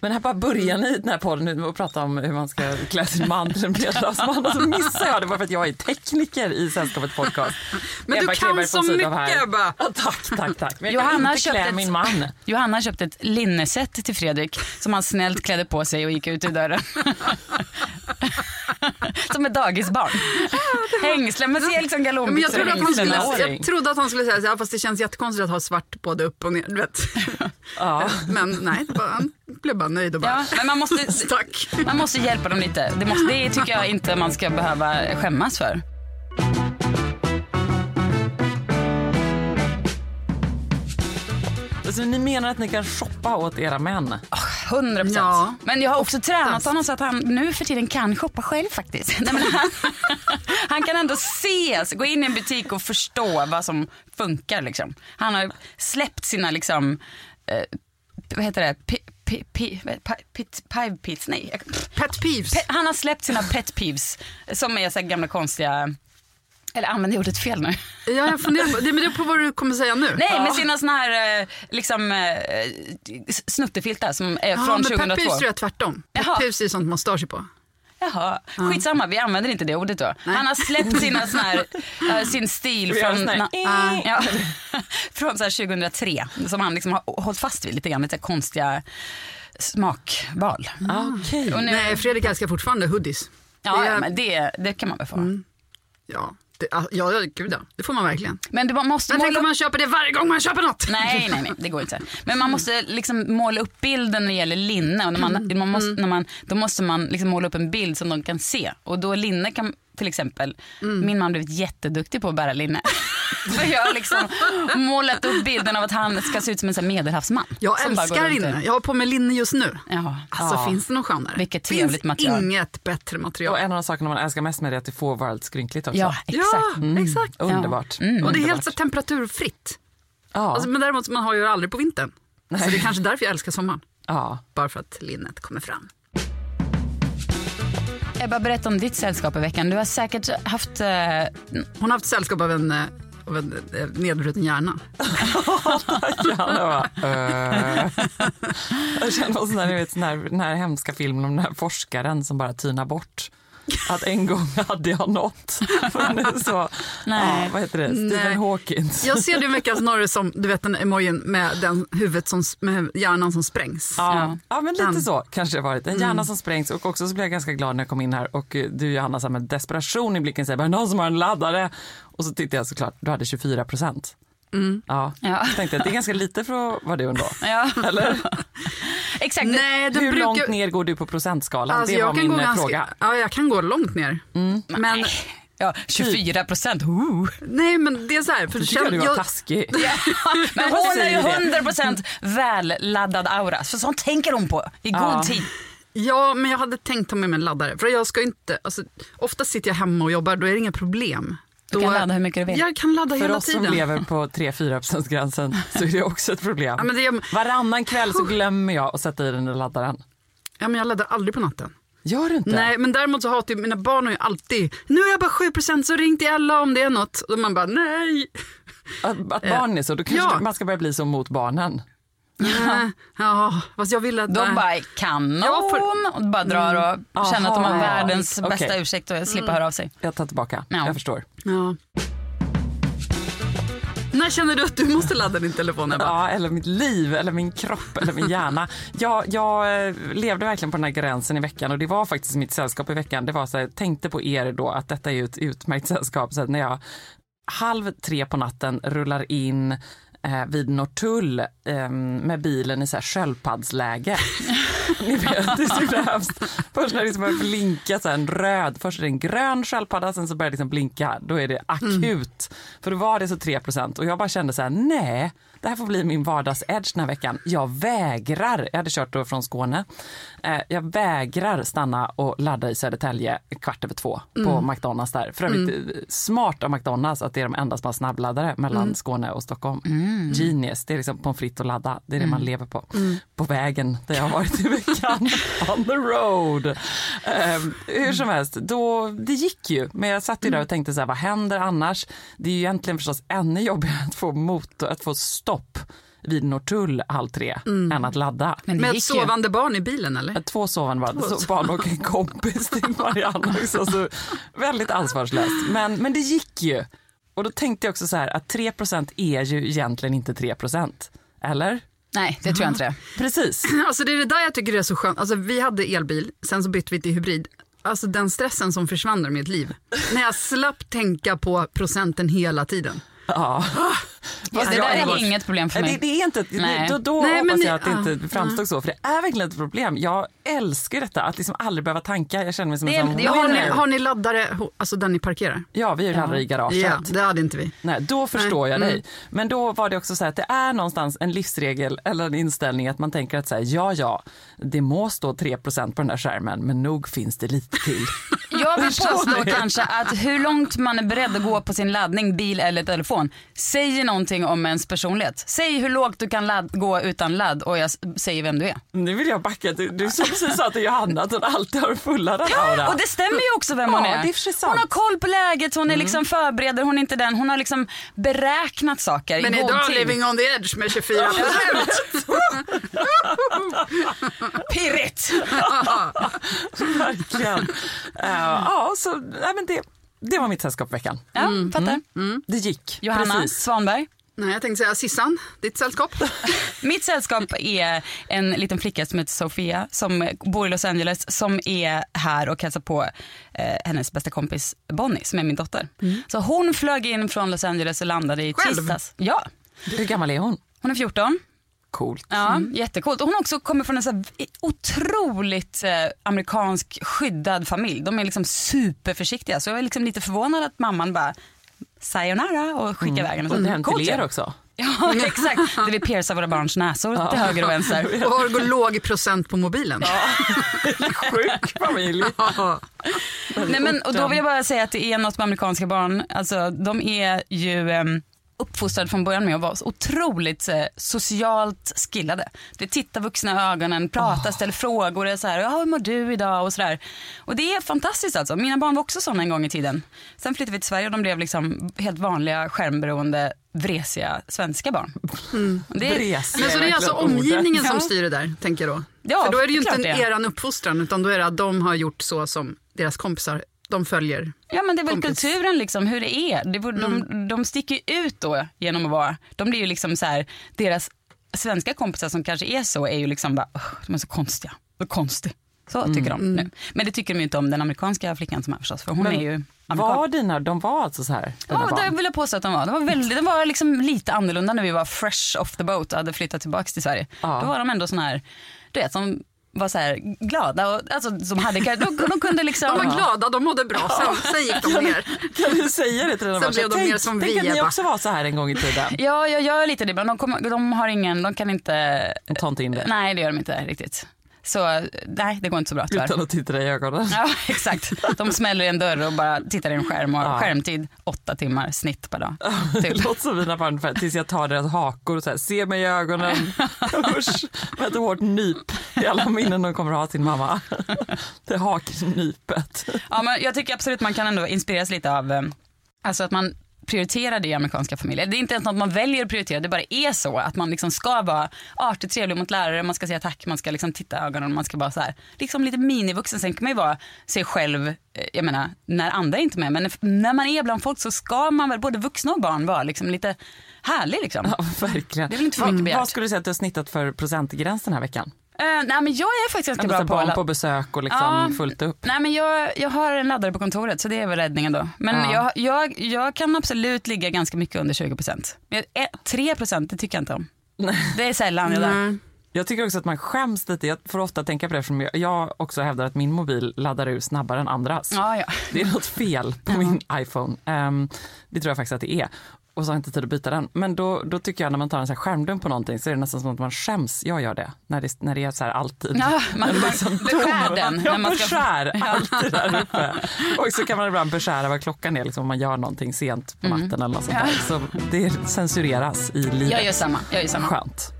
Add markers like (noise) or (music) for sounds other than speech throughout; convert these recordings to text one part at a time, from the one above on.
Men här bara börjar ni den här podden att prata om hur man ska klä sin man till en medelhavsman och så missar jag det bara för att jag är tekniker i Sällskapet podcast. Men du kan Kleberg så mycket. Ebba. Ja, tack, tack, tack. Men jag Johanna kan inte klä köpte ett- min man. Johanna köpte ett linneset till Fredrik som han snällt klädde på sig och gick ut ur dörren. (laughs) som ett dagisbarn. Hängslen, man ser liksom Men jag, galonbyxor trodde och att han skulle, hängslen. jag trodde att han skulle säga så här, fast det känns jättekonstigt att ha svart både upp och ner. Du vet. Ja. Men nej, det var, han blev bara nöjd och bara, Ja, men man måste, (laughs) tack. man måste hjälpa dem lite. Det, måste, det tycker jag inte man ska behöva skämmas för. Alltså, ni menar att ni kan shoppa åt era män? 100 procent. Ja. Men jag har också tränat honom så att han nu för tiden kan shoppa själv faktiskt. (laughs) Nej, men han, (laughs) han kan ändå se, alltså, gå in i en butik och förstå vad som funkar. Liksom. Han har släppt sina, liksom, eh, vad heter det, pive pits, nej. Pet peeves. Pe- Han har släppt sina pet peeves som är så här gamla konstiga, eller använder jag ordet fel nu? Ja, jag funderar på, det men det är på vad du kommer säga nu. Nej, med sina såna här eh, liksom, eh, snuttefiltar som är Ja, från men 2002. pet peeves tror jag är tvärtom. Peeves är sånt man stör sig på. Jaha, skitsamma vi använder inte det ordet då. Han har släppt sina såna här, (laughs) eh, sin stil från, sån här, na- ja, (laughs) från så här 2003 som han liksom har hållit fast vid lite grann, lite konstiga smakval. Okej. Och nu, Nej, Fredrik älskar fortfarande hoodies. ja, det är- ja, men det, det kan man väl få. Ja, det, ja, gud ja. Det får man verkligen. Men du måste Men tänk måla om man köper det varje gång man köper något. Nej, nej, nej, det går inte. Men man måste liksom måla upp bilden när det gäller linne. Och när man, man måste, när man, då måste man liksom måla upp en bild som de kan se. Och då linne kan till exempel, min man blivit jätteduktig på att bära linne. (laughs) För jag har liksom målat upp bilden av att han ska se ut som en sån medelhavsman. Jag älskar linne. Jag har på mig linne just nu. Ja. Alltså Ja. finns det något skönare? Vilket trevligt finns material. inget bättre material. Och en av de sakerna man älskar mest med det är att det får vara lite skrynkligt också. ja, exakt. Ja, exakt. Underbart. Mm. Och det är helt så temperaturfritt. Ja. Alltså, men däremot man har ju aldrig på vintern. Så det är kanske därför jag älskar sommaren. ja. Bara för att linnet kommer fram. Ebba, berätta om ditt sällskap i veckan. Du har säkert haft... Eh, Hon har haft sällskap av en, eh, av en eh, nedbruten hjärna. Ja, det var, eh. Jag känner oss när, ni vet, den, här, den här hemska filmen om den här forskaren som bara tynar bort. Att en gång hade jag något. Så, Nej. Ja, vad heter det? Stephen Nej. Hawkins. Jag ser det mycket snarare som du vet den emojin med den huvudet som, med hjärnan som sprängs. Ja, ja men lite Den. så kanske det varit. En hjärna som sprängs och också så blev jag ganska glad när jag kom in här och eh, du Johanna så med desperation i blicken säger någon som har en laddare och så tittade jag såklart, du hade 24 procent. Ja. Ja. Så tänkte jag det är ganska lite för att vara du ändå. ja. (laughs) Eller? Exakt. Nej, Hur brukar... långt ner går du på procentskalan? Alltså, det var jag kan min gå eh, ganska... fråga. Ja, jag kan gå långt ner. Men, Ja, 24 procent. Uh. nej, men det är så här. För Det tycker jag du var jag, taskig. (laughs) (laughs) Men Jag hon är säger ju det. 100 procent välladdad aura. Så sånt tänker hon på i god Ja. tid. Ja, men jag hade tänkt ta med mig en laddare. För jag ska inte, alltså, ofta sitter jag hemma och jobbar, då är det inga problem Du kan ladda hur mycket du vill. Jag kan ladda För hela oss tiden. som lever på 3-4 gränsen så är det också ett problem. Ja, men det, Varannan kväll så glömmer jag att sätta i den där laddaren. ja, men jag laddar aldrig på natten. Gör du inte? Nej, men däremot så hatar ju mina barn har ju alltid, nu är jag bara 7% så ring till Ella om det är något. Och man bara nej. Att, att barn är så, då kanske Ja. man ska börja bli så mot barnen. Ja, ja, fast jag vill att... De nej. bara kanon Jag får- och bara drar och känner att de har världens Okej. bästa ursäkt och slipper höra av sig. Jag tar tillbaka, Ja. jag förstår. Ja. När känner du att du måste ladda din telefon Ebba? Ja, eller mitt liv, eller min kropp, eller min hjärna. (laughs) Jag, jag eh, levde verkligen på den här gränsen i veckan och det var faktiskt mitt sällskap i veckan. Det var så här, jag tänkte på er då att detta är ett utmärkt sällskap. Så att när jag halv tre på natten rullar in eh, vid Norrtull eh, med bilen i så här sköldpaddsläge. (laughs) Ni vet, det är så himla hemskt. Först när det liksom börjar blinka, så en röd, först är det en grön sköldpadda, sen så börjar det liksom blinka. Då är det akut. För då var det så 3% och jag bara kände så här, nej, det här får bli min vardags-edge den här veckan. Jag vägrar, jag hade kört då från Skåne, eh, jag vägrar stanna och ladda i Södertälje kvart över två på McDonalds där. För övrigt eh, smart av McDonalds att det är de enda som har snabbladdare mellan Skåne och Stockholm. Genius, det är liksom pommes frites och ladda, det är det man lever på. På vägen där jag har varit i veckan, (laughs) on the road. Eh, hur som helst, då, det gick ju, men jag satt ju där och tänkte så här, vad händer annars? Det är ju egentligen förstås ännu jobbigare att få motor, att få stopp vid Norrtull halv tre än att ladda. Men det Med gick ju. sovande barn i bilen eller? Två sovande bara, så barn och en kompis till Marianne också. Så väldigt ansvarslöst. Men, men det gick ju. Och då tänkte jag också så här att 3% är ju egentligen inte 3% Eller? Nej, det tror jag inte det. Precis. (laughs) Alltså det är det där jag tycker är så skönt. Alltså vi hade elbil, sen så bytte vi till hybrid. Alltså den stressen som försvann ur mitt liv. När jag slapp tänka på procenten hela tiden. Ja. Fast det där är inget problem för mig. Det, det är inte, det, Nej. då, då Nej, hoppas jag att det ja. inte framstod så, för det är verkligen ett problem. Jag älskar detta, att liksom aldrig behöva tanka. Jag känner mig som Det- en sån det- Har ni, har ni laddare, alltså där ni parkerar? Ja, vi är ju laddare i garaget. Ja, det hade inte vi. Nej, då förstår Nej. jag dig. Mm. Men då var det också så här att det är någonstans en livsregel eller en inställning att man tänker att så här, ja, ja, det må stå 3% på den där skärmen, men nog finns det lite till. (laughs) Jag kanske att hur långt man är beredd att gå på sin laddning, bil eller telefon säger någonting om ens personlighet. Säg hur lågt du kan ladd, gå utan ladd och jag säger vem du är. Nu vill jag backa. Du, du som precis sa till Johanna att hon alltid har fulla den Ja, aura. och det stämmer ju också vem hon Ja, är. det är hon har koll på läget, hon är liksom förbereder, hon är inte den. Hon har liksom beräknat saker Men i god idag tid. living on the edge med 24 procent. (laughs) Pirrigt! Verkligen. Eh, ja, så nej, men det, det var mitt sällskap veckan. Ja, fattar. Det gick. Johanna Precis. Svanberg. Nej, jag tänkte säga Sissan, ditt sällskap. (laughs) Mitt sällskap är en liten flicka som heter Sofia som bor i Los Angeles som är här och hälsar på eh, hennes bästa kompis Bonnie som är min dotter. Så hon flög in från Los Angeles och landade i Själv? tisdags. Ja, Hur gammal är hon? hon är 14. Coolt. Ja, Jättecoolt. Och hon också kommer från en så här otroligt eh, amerikansk skyddad familj. De är liksom superförsiktiga. Så jag är liksom lite förvånad att mamman bara sayonara och skickar iväg henne. Det hem Coolt till er också. (laughs) Ja, exakt. Där vi piercar våra barns näsor till höger och vänster. (laughs) Och har går låg procent på mobilen. (laughs) Sjuk familj. Ja. Nej, men, och då vill jag bara säga att det är något med amerikanska barn. Alltså, de är ju em, uppfostrade från början med att vara så otroligt eh, socialt skillade. Det tittar vuxna i ögonen, pratar, ställer frågor. Är så här, ja, hur mår du idag? Och, så där. och det är fantastiskt alltså. Mina barn var också sådana en gång i tiden. Sen flyttade vi till Sverige och de blev liksom helt vanliga skärmberoende vresiga svenska barn. Och Det, Vres. Men så det är alltså verkligen ordet. omgivningen som styr det där, tänker jag då? Ja, För då är det ju inte det. eran uppfostran, utan då är det att de har gjort så som deras kompisar, de följer. Ja men det är väl kompis. kulturen liksom, hur det är. Det, de, de sticker ut då genom att vara, de blir ju liksom så här, deras svenska kompisar som kanske är så är ju liksom bara, "Ugh, de är så konstiga, så konstig. Så tycker de nu. Men det tycker de ju inte om den amerikanska flickan som är förstås, för hon Men är ju amerikan. Var dina, de var alltså så här? Ja, barn? det vill jag påstå att de var. De var, väldigt, de var liksom lite annorlunda när vi var fresh off the boat och hade flyttat tillbaka till Sverige. Ja. Då var de ändå såna här, du vet, som var så här glada och alltså, som hade, de, de kunde liksom. De var glada, de mådde bra, sen, sen gick de ner. Kan du säga det till dina Sen blev de tänk, mer som tänk vi, att ni också var så här en gång i tiden. Ja, jag gör lite det. Men de, kommer, de har ingen, de kan inte... De tar inte in det. Nej, det gör de inte riktigt. Så nej, det går inte så bra tyvärr. Utan att titta i ögonen. Ja, (laughs) exakt. De smäller i en dörr och bara tittar i en skärm och Ja. skärmtid åtta timmar snitt per dag. (laughs) Till. låter som mina barn tills jag tar deras hakor och så här, ser mig i ögonen. (laughs) Usch, med ett hårt nyp i alla minnen de kommer att ha sin mamma. Det haknypet. Ja, men jag tycker absolut man kan ändå inspireras lite av eh, alltså att man prioriterar det i amerikanska familjer. Det är inte ens något man väljer att prioritera, det bara är så att man liksom ska vara artig, trevlig mot lärare, man ska säga tack, man ska liksom titta i ögonen, man ska vara så här, liksom lite minivuxen. Sen kan man ju vara sig själv, eh, jag menar, när andra är inte med, men när man är bland folk så ska man väl, både vuxna och barn, vara liksom lite härlig liksom. Ja, verkligen. Det är väl inte för mycket begärt. Vad skulle du säga att du har snittat för procentgräns den här veckan? Eh, nej men jag är faktiskt ganska bra på barn alla... på besök och liksom Ja. fullt upp. Nej men jag, jag har en laddare på kontoret så det är väl räddningen då. Men Ja. jag, jag, jag kan absolut ligga ganska mycket under 20%. Men jag- eh, 3% det tycker jag inte om. Det är sällan jag där. Jag tycker också att man skäms lite. Jag får ofta tänka på det eftersom jag- också hävdar att min mobil laddar ur snabbare än andras. Ja, ja. Det är något fel på min iPhone. Ehm, det tror jag faktiskt att det är. Och så har jag inte tid att byta den. Men då, då tycker jag när man tar en så här skärmdump på någonting så är det nästan som att man skäms. Jag gör det. När det, när det är så här alltid. Ja, (laughs) man- tom- (laughs) beskär den Ja, när man ska- beskär alltid där uppe. Och så kan man ibland beskära vad klockan är liksom, om man gör någonting sent på natten eller något sånt där. Så det censureras i livet. Mm. Jag gör samma. Jag gör samma. Skönt.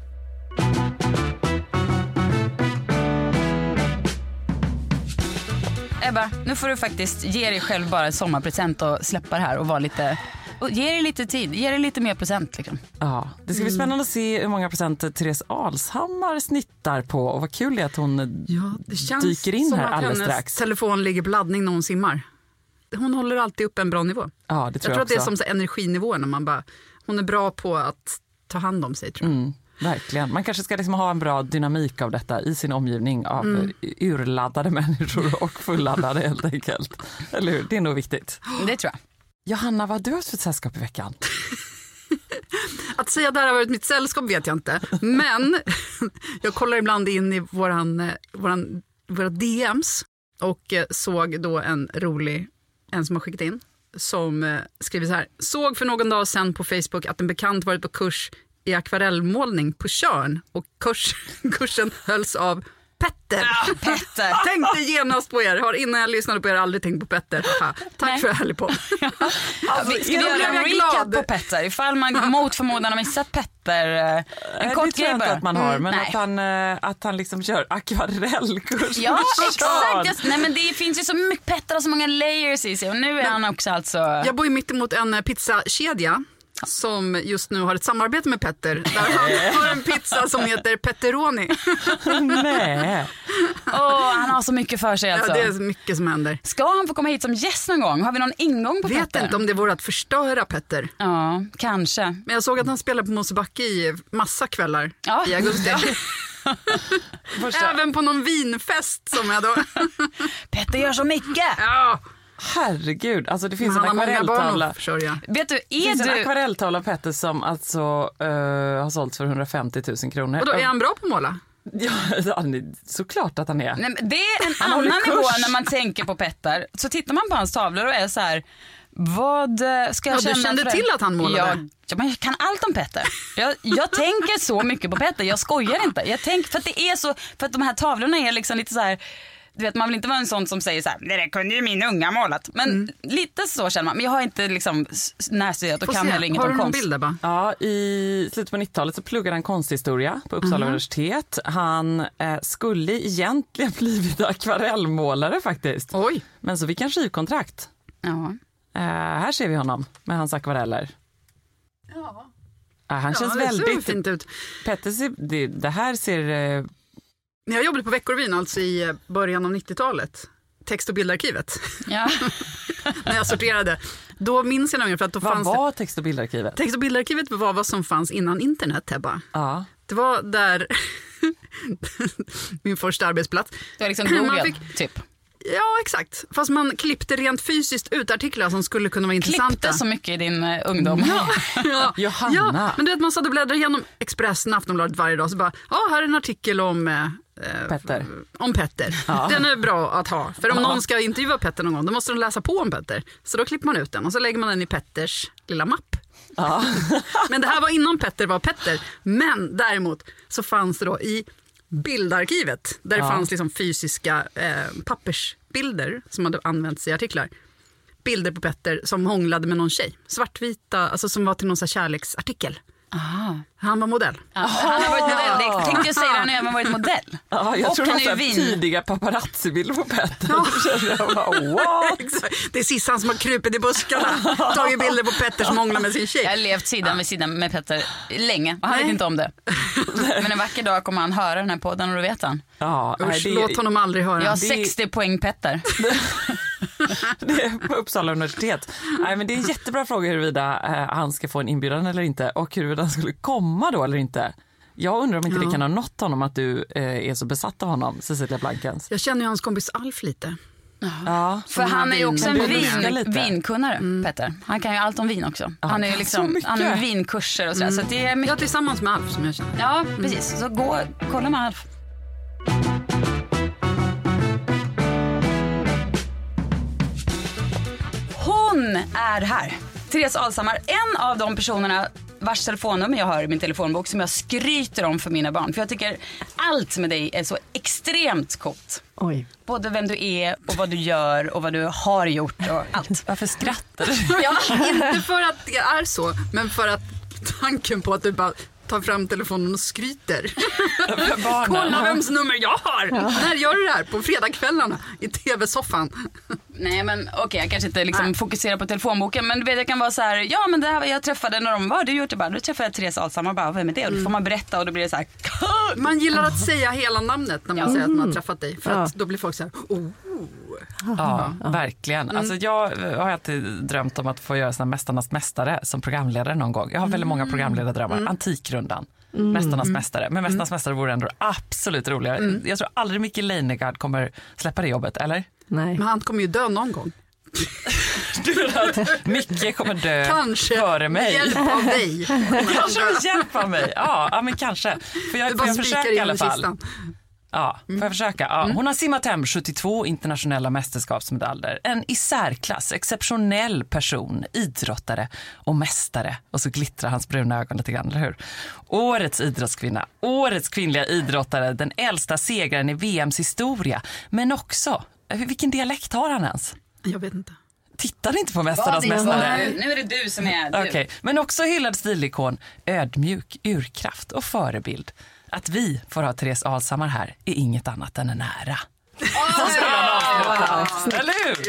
Ebba, nu får du faktiskt ge dig själv bara en sommarpresent och släppa det här och vara lite och ge dig lite tid, ge dig lite mer procent. Liksom. Ja, det ska bli Mm. spännande att se hur många procent Therese Alshammar snittar på och vad kul det är att hon Ja, det känns dyker in som här att alldeles hennes strax. telefon ligger på laddning när hon simmar. Hon håller alltid upp en bra nivå. Ja, det Jag tror tror jag, att det är som så energinivåer när man bara, hon är bra på att ta hand om sig tror jag. Mm, verkligen. Man kanske ska liksom ha en bra dynamik av detta i sin omgivning av Mm. urladdade (laughs) människor och fulladdade helt enkelt. Eller hur? Det är nog viktigt. Det tror jag. Johanna, vad har du haft för sällskap i veckan? (laughs) Att säga där har varit mitt sällskap vet jag inte. Men (laughs) jag kollar ibland in i våran, eh, våran, våra DMs och eh, såg då en rolig, en som har skickat in, som eh, skriver så här. Såg för någon dag sedan på Facebook att en bekant varit på kurs i akvarellmålning på Tjörn och kurs, (laughs) kursen hölls av Petter. Petter. (laughs) Tänkte genast på er, har innan jag lyssnade på er aldrig tänkt på Petter. Tack Nej. för härlig podd. (laughs) Alltså, vi, ska vi göra en recap glad. på Petter ifall man (laughs) mot förmodan har missat Petter? eh, En kort grej bara. att man har, Mm, men nej. att han, eh, att han liksom kör akvarellkurs Ja exakt. Alltså, nej men det finns ju så mycket Petter och så många layers i sig och nu är han också alltså Jag bor ju mitt emot en pizzakedja som just nu har ett samarbete med Petter. Där han har en pizza som heter Pepperoni. Nej. Åh, han har så mycket för sig alltså. Ja, det är mycket som händer. Ska han få komma hit som gäst någon gång? Har vi någon ingång på Vet Petter? inte om det vore att förstöra Petter. Ja, kanske. Men jag såg att han spelar på Mosebacke i massa kvällar Ja. i augusti. (laughs) Även på någon vinfest som jag då... Petter gör så mycket. ja, herregud, alltså det finns en akvarelltavla. Vet du, Det är finns en du... akvarelltavla av Petter som alltså eh, har sålts för 150 000 kronor. Och då är han bra på att måla? (laughs) Ja, han är, såklart att han är. Nej, det är en Han annan nivå när man tänker på Petter. Så tittar man på hans tavlor och är så här, vad eh, ska jag Ja, du känna kände för det? till att han målade? Jag, ja, men jag kan allt om Petter. Jag, jag tänker så mycket på Petter, jag skojar inte. Jag tänker, för att det är så, för att de här tavlorna är liksom lite så här du vet, man vill inte vara en sån som säger så här, det där kunde ju min unga målat. Men Mm. lite så känner man. Men jag har inte liksom närstuderat och kan se. heller inget Har om konst. bild Ebba? Ja, I slutet på 90-talet så pluggade han konsthistoria på Uppsala Mhm. universitet. Han eh, skulle egentligen (laughs) blivit akvarellmålare faktiskt. Oj. Men så fick han skivkontrakt. Ja. Eh, här ser vi honom med hans akvareller. Ja. Eh, han känns ja, ser väldigt... fint ut. Petter det, det här ser... När jag jobbade på Veckorevyn, alltså i eh, början av 90-talet, text och bildarkivet, Ja. (laughs) när jag sorterade, då minns jag nämligen för att då vad fanns var text och bildarkivet? text och bildarkivet var vad som fanns innan internet, Ebba. Ja. Det var där, (laughs) min första arbetsplats. Det var liksom Google, fick- typ. Ja, exakt. Fast man klippte rent fysiskt ut artiklar som skulle kunna vara intressanta. Klippte så mycket i din eh, ungdom. ja. (laughs) Johanna. Ja, men du vet man satt och bläddrade igenom Expressen, Aftonbladet varje dag så bara, ja här är en artikel om eh, Petter. om Petter. Den är bra att ha. För om någon ska intervjua Petter någon gång då måste de läsa på om Petter. Så då klipper man ut den och så lägger man den i Petters lilla mapp. Ja. (laughs) Men det här var innan Petter var Petter. Men däremot så fanns det då i bildarkivet. Där det Ja. fanns liksom fysiska eh, pappersbilder som hade använts i artiklar. Bilder på Petter som hånglade med någon tjej. Svartvita, alltså som var till någon kärleksartikel. Aha. Han var modell. Ja, han har varit modell. Det tänkte jag säga, han har även varit modell. Ja, jag Och tror det han var ju här vin. tidiga paparazzi-bilder på Petter. (laughs) Jag bara, what? Exakt. Det är Sissan som har krupit i buskarna, (laughs) tagit bilder på Petter som hånglar med sin Jag tjej. har levt sida vid sida med Petter länge och han vet inte om det. (laughs) Men en vacker dag kommer han höra den här podden och då vet han. Ja, nej, Usch, det, låt honom aldrig höra. Jag har det- 60 poäng Petter. Det är på Uppsala universitet. Nej, men det är en jättebra fråga huruvida eh, han ska få en inbjudan eller inte och huruvida han skulle komma då eller inte. Jag undrar om inte det kan ha nått honom att du eh, är så besatt av honom, Cecilia Blankens. Jag känner ju hans kompis Alf lite. Ja. För han är ju också en vin, vinkunnare, Petter. Han kan ju allt om vin också. Han är ju liksom, så mycket. han är vinkurser och sådär. Så det är Ja, mycket. tillsammans med Alf som jag känner. Ja, precis. Så gå kolla med Alf. Hon är här. Therese Alshammar, en av de personerna vars telefonnummer jag har i min telefonbok som jag skryter om för mina barn. För jag tycker allt med dig är så extremt coolt. Oj. Både vem du är och vad du gör och vad du har gjort och allt. (laughs) Varför skrattar du? Ja, (laughs) inte för att det är så, men för att tanken på att du bara tar fram telefonen och skryter. (laughs) Kolla vems nummer jag har! När gör du det här? På fredagskvällarna i tv-soffan. (laughs) Nej men okej jag kanske inte liksom fokuserar på telefonboken men du vet jag kan vara så här, ja men det här var jag träffade när de var, du gjort det bara, då träffade jag Therese Alshammar bara, vem är det? Och då får man berätta och då blir det så här, Man gillar att säga hela namnet när man säger att man har träffat dig. För att då blir folk så här, oh. Ja, verkligen. Alltså, jag har alltid drömt om att få göra såna Mästarnas mästare som programledare någon gång. Jag har väldigt många programledardrömmar. Antikrundan. Mästarnas mästare. Men Mästarnas mästare vore ändå absolut roligare. Jag tror aldrig Micke Leijnegard kommer släppa det jobbet, eller? Nej. Men han kommer ju dö någon gång. (laughs) Du att Micke kommer dö Kanske före mig. med hjälp av dig. (laughs) Kanske med hjälp av mig. Ja, ja men kanske. Får jag, Du får jag försöka i alla fall? kistan. Ja, får jag försöka? Ja, hon har simmat hem 72 internationella mästerskapsmedaljer. En i särklass exceptionell person, idrottare och mästare. Och så glittrar hans bruna ögon lite grann, eller hur? Årets idrottskvinna, årets kvinnliga idrottare, den äldsta segraren i VMs historia. Men också, vilken dialekt har han ens? Jag vet inte. Tittar inte på Mästarnas mästare? Nu, är det du som är du. Okej, men också hyllad stilikon, ödmjuk, urkraft och förebild. Att vi får ha Therese Alshammar här är inget annat än en ära. (laughs) Eller hur?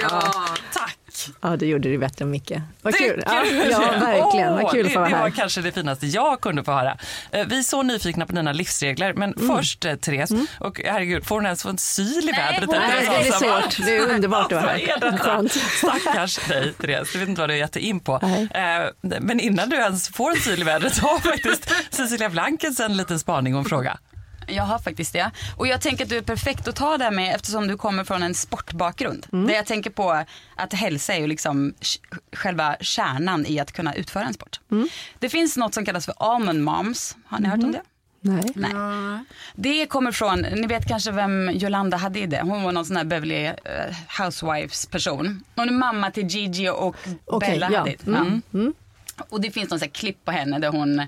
Tack! Ja, du gjorde det bättre än Micke. Vad kul. Tycker Ja, du ja, det? verkligen. Vad Åh, kul det, att få vara det var här. kanske det finaste jag kunde få höra. Eh, Vi är så nyfikna på dina livsregler, men Mm. först eh, Therese, och herregud, får hon ens få en syl i vädret? Nej, Therese det är svårt. Det är underbart att vara Vad är här. Skönt. Stackars dig Therese, du vet inte vad du har gett dig in på. Nej. Eh, Men innan du ens får en syl i vädret så har faktiskt Cecilia Blankens en liten spaning och en fråga. Jag har faktiskt det. Och jag tänker att du är perfekt att ta det här med eftersom du kommer från en sportbakgrund. Mm. Där jag tänker på att hälsa är ju liksom sh- själva kärnan i att kunna utföra en sport. Mm. Det finns något som kallas för almond moms. Har ni hört om det? Nej. Nej. Det kommer från, ni vet kanske vem Yolanda Hadid är? Hon var någon sån här Beverly eh, Housewives person. Hon är mamma till Gigi och Okej, Bella ja. Hadid. Mm, Ja. Och det finns någon sån här klipp på henne där hon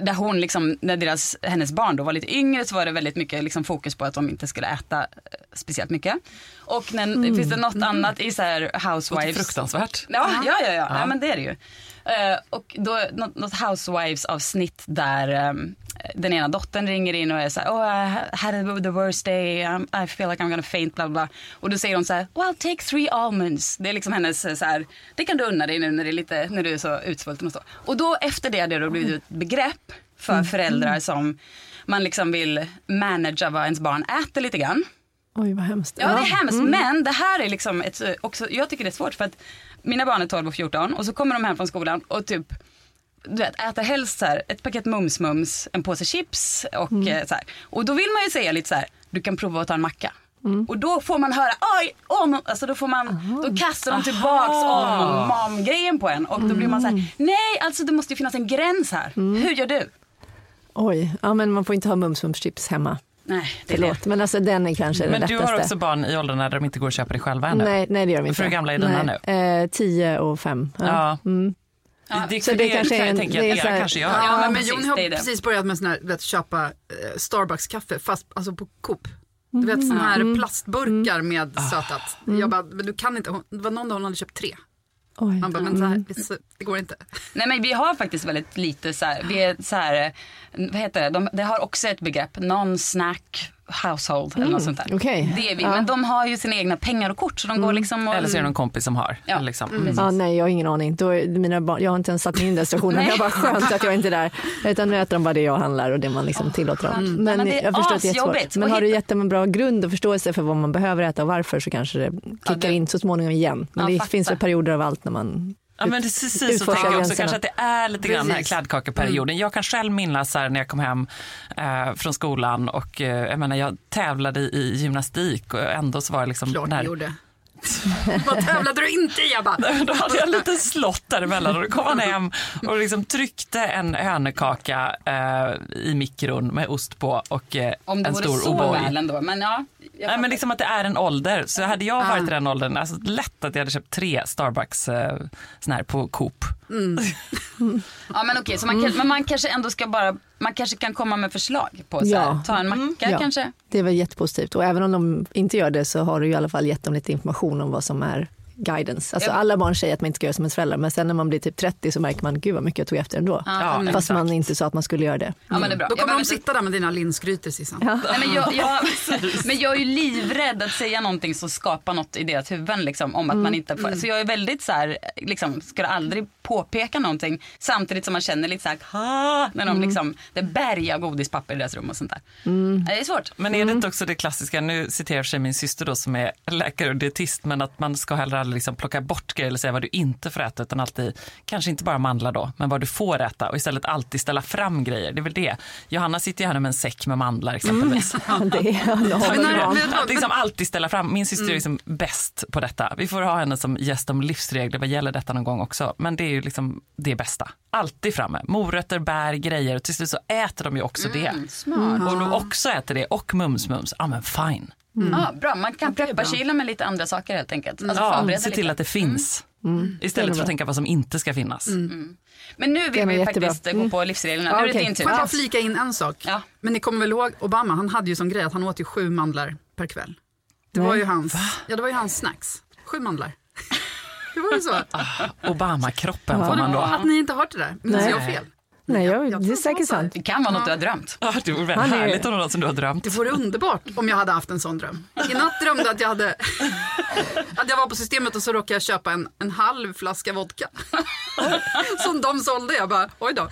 där hon liksom, när deras, hennes barn då var lite yngre så var det väldigt mycket liksom fokus på att de inte skulle äta eh, speciellt mycket. Och när, finns det något annat i så här housewives. fruktansvärt. Ja, ja, ja, ja. ja. men det är det ju. Eh, och då något, något housewives avsnitt där ehm, den ena dottern ringer in och är så här, oh I had the worst day, I feel like I'm gonna faint, bla bla. Och då säger hon så här, well take three almonds. Det är liksom hennes eh, så här, det kan du unna dig nu när, det är lite, när du är så utsvulten och så. Och då efter det har det då blivit ett begrepp för föräldrar som man liksom vill managera vad ens barn äter lite grann. Oj, vad hemskt. Ja, det är hemskt. Men det här är liksom ett, eh, också, jag tycker det är svårt för att mina barn är 12 och 14 och så kommer de hem från skolan och typ du vet, äter helst så här, ett paket mums-mums, en påse chips och eh, så här. Och då vill man ju säga lite så här, du kan prova att ta en macka. Och då får man höra, oj, om, alltså då får man, då kastar de tillbaks om mom-grejen på en och då blir man så här, nej alltså det måste ju finnas en gräns här. Hur gör du? Oj, ja, men man får inte ha mums-mums-chips hemma. Nej, det är det. Förlåt, men alltså den är kanske Men du lättaste. har också barn i åldrarna där de inte går och köper det själva ännu. Nej, nej, det gör de inte. För hur gamla är dina nej. Eh, tio och fem. Ja. Ja. Det, Så det det, kanske kan är jag en- tänka det är att era kanske gör. Ja, men precis, Jon har precis börjat med sån här, vet, köpa eh, Starbucks-kaffe fast alltså på Coop. Du vet såna här plastburkar med sötat. Jag bara, men du kan inte, hon- det var någon dag hon hade köpt tre. Oj. Man bara, men så här, det, det går inte. Nej men vi har faktiskt väldigt lite så här, vi är så här, eh, vad heter det, de, det har också ett begrepp, non-snack household eller något sånt där. okej. Det är vi, Ja. men de har ju sina egna pengar och kort så de går liksom och... Eller så är det någon kompis som har. Ja. Liksom. Mm. Ja, nej, jag har ingen aning. Då är mina barn, jag har inte ens satt mig in i den situationen. Jag bara skönt att jag inte är där. Utan nu äter de bara det jag handlar och det man liksom tillåter dem. Men, Nej, men det är jag förstår att det är jättesvårt. Men har du gett dem en bra grund och förståelse för vad man behöver äta och varför så kanske det kickar det- in så småningom igen. Men Ja, det fattar. finns väl perioder av allt när man Ja, men det, precis så tänker jag också. Kanske att det är lite grann den här kladdkakeperioden. Jag kan själv minnas här när jag kom hem eh, från skolan och eh, jag menar jag tävlade i gymnastik och ändå så var det liksom Klart när- du gjorde. (laughs) Vad tävlade du inte i? Jag bara, Då hade jag en liten slott däremellan och då kom han hem och liksom tryckte en hönökaka eh, i mikron med ost på och eh, Om det en vore stor så O'boy. väl ändå. Men ja, Nej, men liksom att det är en ålder. Så hade jag varit Ah. i den åldern, alltså lätt att jag hade köpt tre Starbucks eh, sån här på Coop. (laughs) Ja men okej, så man, kan, men man kanske ändå ska bara, man kanske kan komma med förslag på så här, Ja. ta en macka Ja. kanske. Det är väl jättepositivt och även om de inte gör det så har du i alla fall gett dem lite information om vad som är guidance. Alltså alla barn säger att man inte ska göra som ens föräldrar men sen när man blir typ 30 så märker man gud vad mycket jag tog efter ändå. Ja, Fast exakt. man inte sa att man skulle göra det. Ja men det är bra. då Jag kommer behöver de inte- sitta där med dina linsgrytor Sissan. Ja. Nej, men, jag, jag, (laughs) men jag är ju livrädd att säga någonting som skapar något i deras huvuden liksom, om att man inte får, Så jag är väldigt så här, liksom, ska aldrig påpeka någonting samtidigt som man känner lite så här, när de liksom, det är berg av godispapper i deras rum och sånt där. Det är svårt. Men är det inte också det klassiska, nu citerar sig min syster då som är läkare och dietist, men att man ska heller aldrig liksom plocka bort grejer eller säga vad du inte får äta utan alltid, kanske inte bara mandlar då, men vad du får äta och istället alltid ställa fram grejer. Det är väl det. Johanna sitter ju här med en säck med mandlar exempelvis. (laughs) Ja, det är, (laughs) Att liksom alltid ställa fram. Min syster är liksom bäst på detta. Vi får ha henne som gäst om livsregler vad gäller detta någon gång också. Men det är ju liksom det bästa. Alltid framme. Morötter, bär, grejer. Och till slut så äter de ju också det. Smart. Och du också äter det och mums-mums. Ja men fine. Ja, bra, man kan preppa kylen med lite andra saker helt enkelt. Alltså, Ja, se till lite. att det finns. Istället för att tänka vad som inte ska finnas. Men nu vill vi jättebra. faktiskt gå på livsreglerna. Ja, Nu är det din tur. Får jag bara flika in en sak? Ja. Men ni kommer väl ihåg Obama, han hade ju som grej att han åt ju sju mandlar per kväll. Det var ju hans, ja, det var ju hans snacks. Sju mandlar. Det var ju så. (laughs) Obama-kroppen får man då. Att ni inte har hört det där. Minns Nej. jag fel? Nej, jag, jag det är säkert så. sant. Det kan vara något du har drömt. Ja, det vore väl Han är- härligt om det var något som du har drömt. Det vore underbart om jag hade haft en sån dröm. I natt drömde jag att jag hade (laughs) att jag var på systemet och så råkade jag köpa en, en halv flaska vodka. (laughs) Som de sålde. Jag bara, oj då.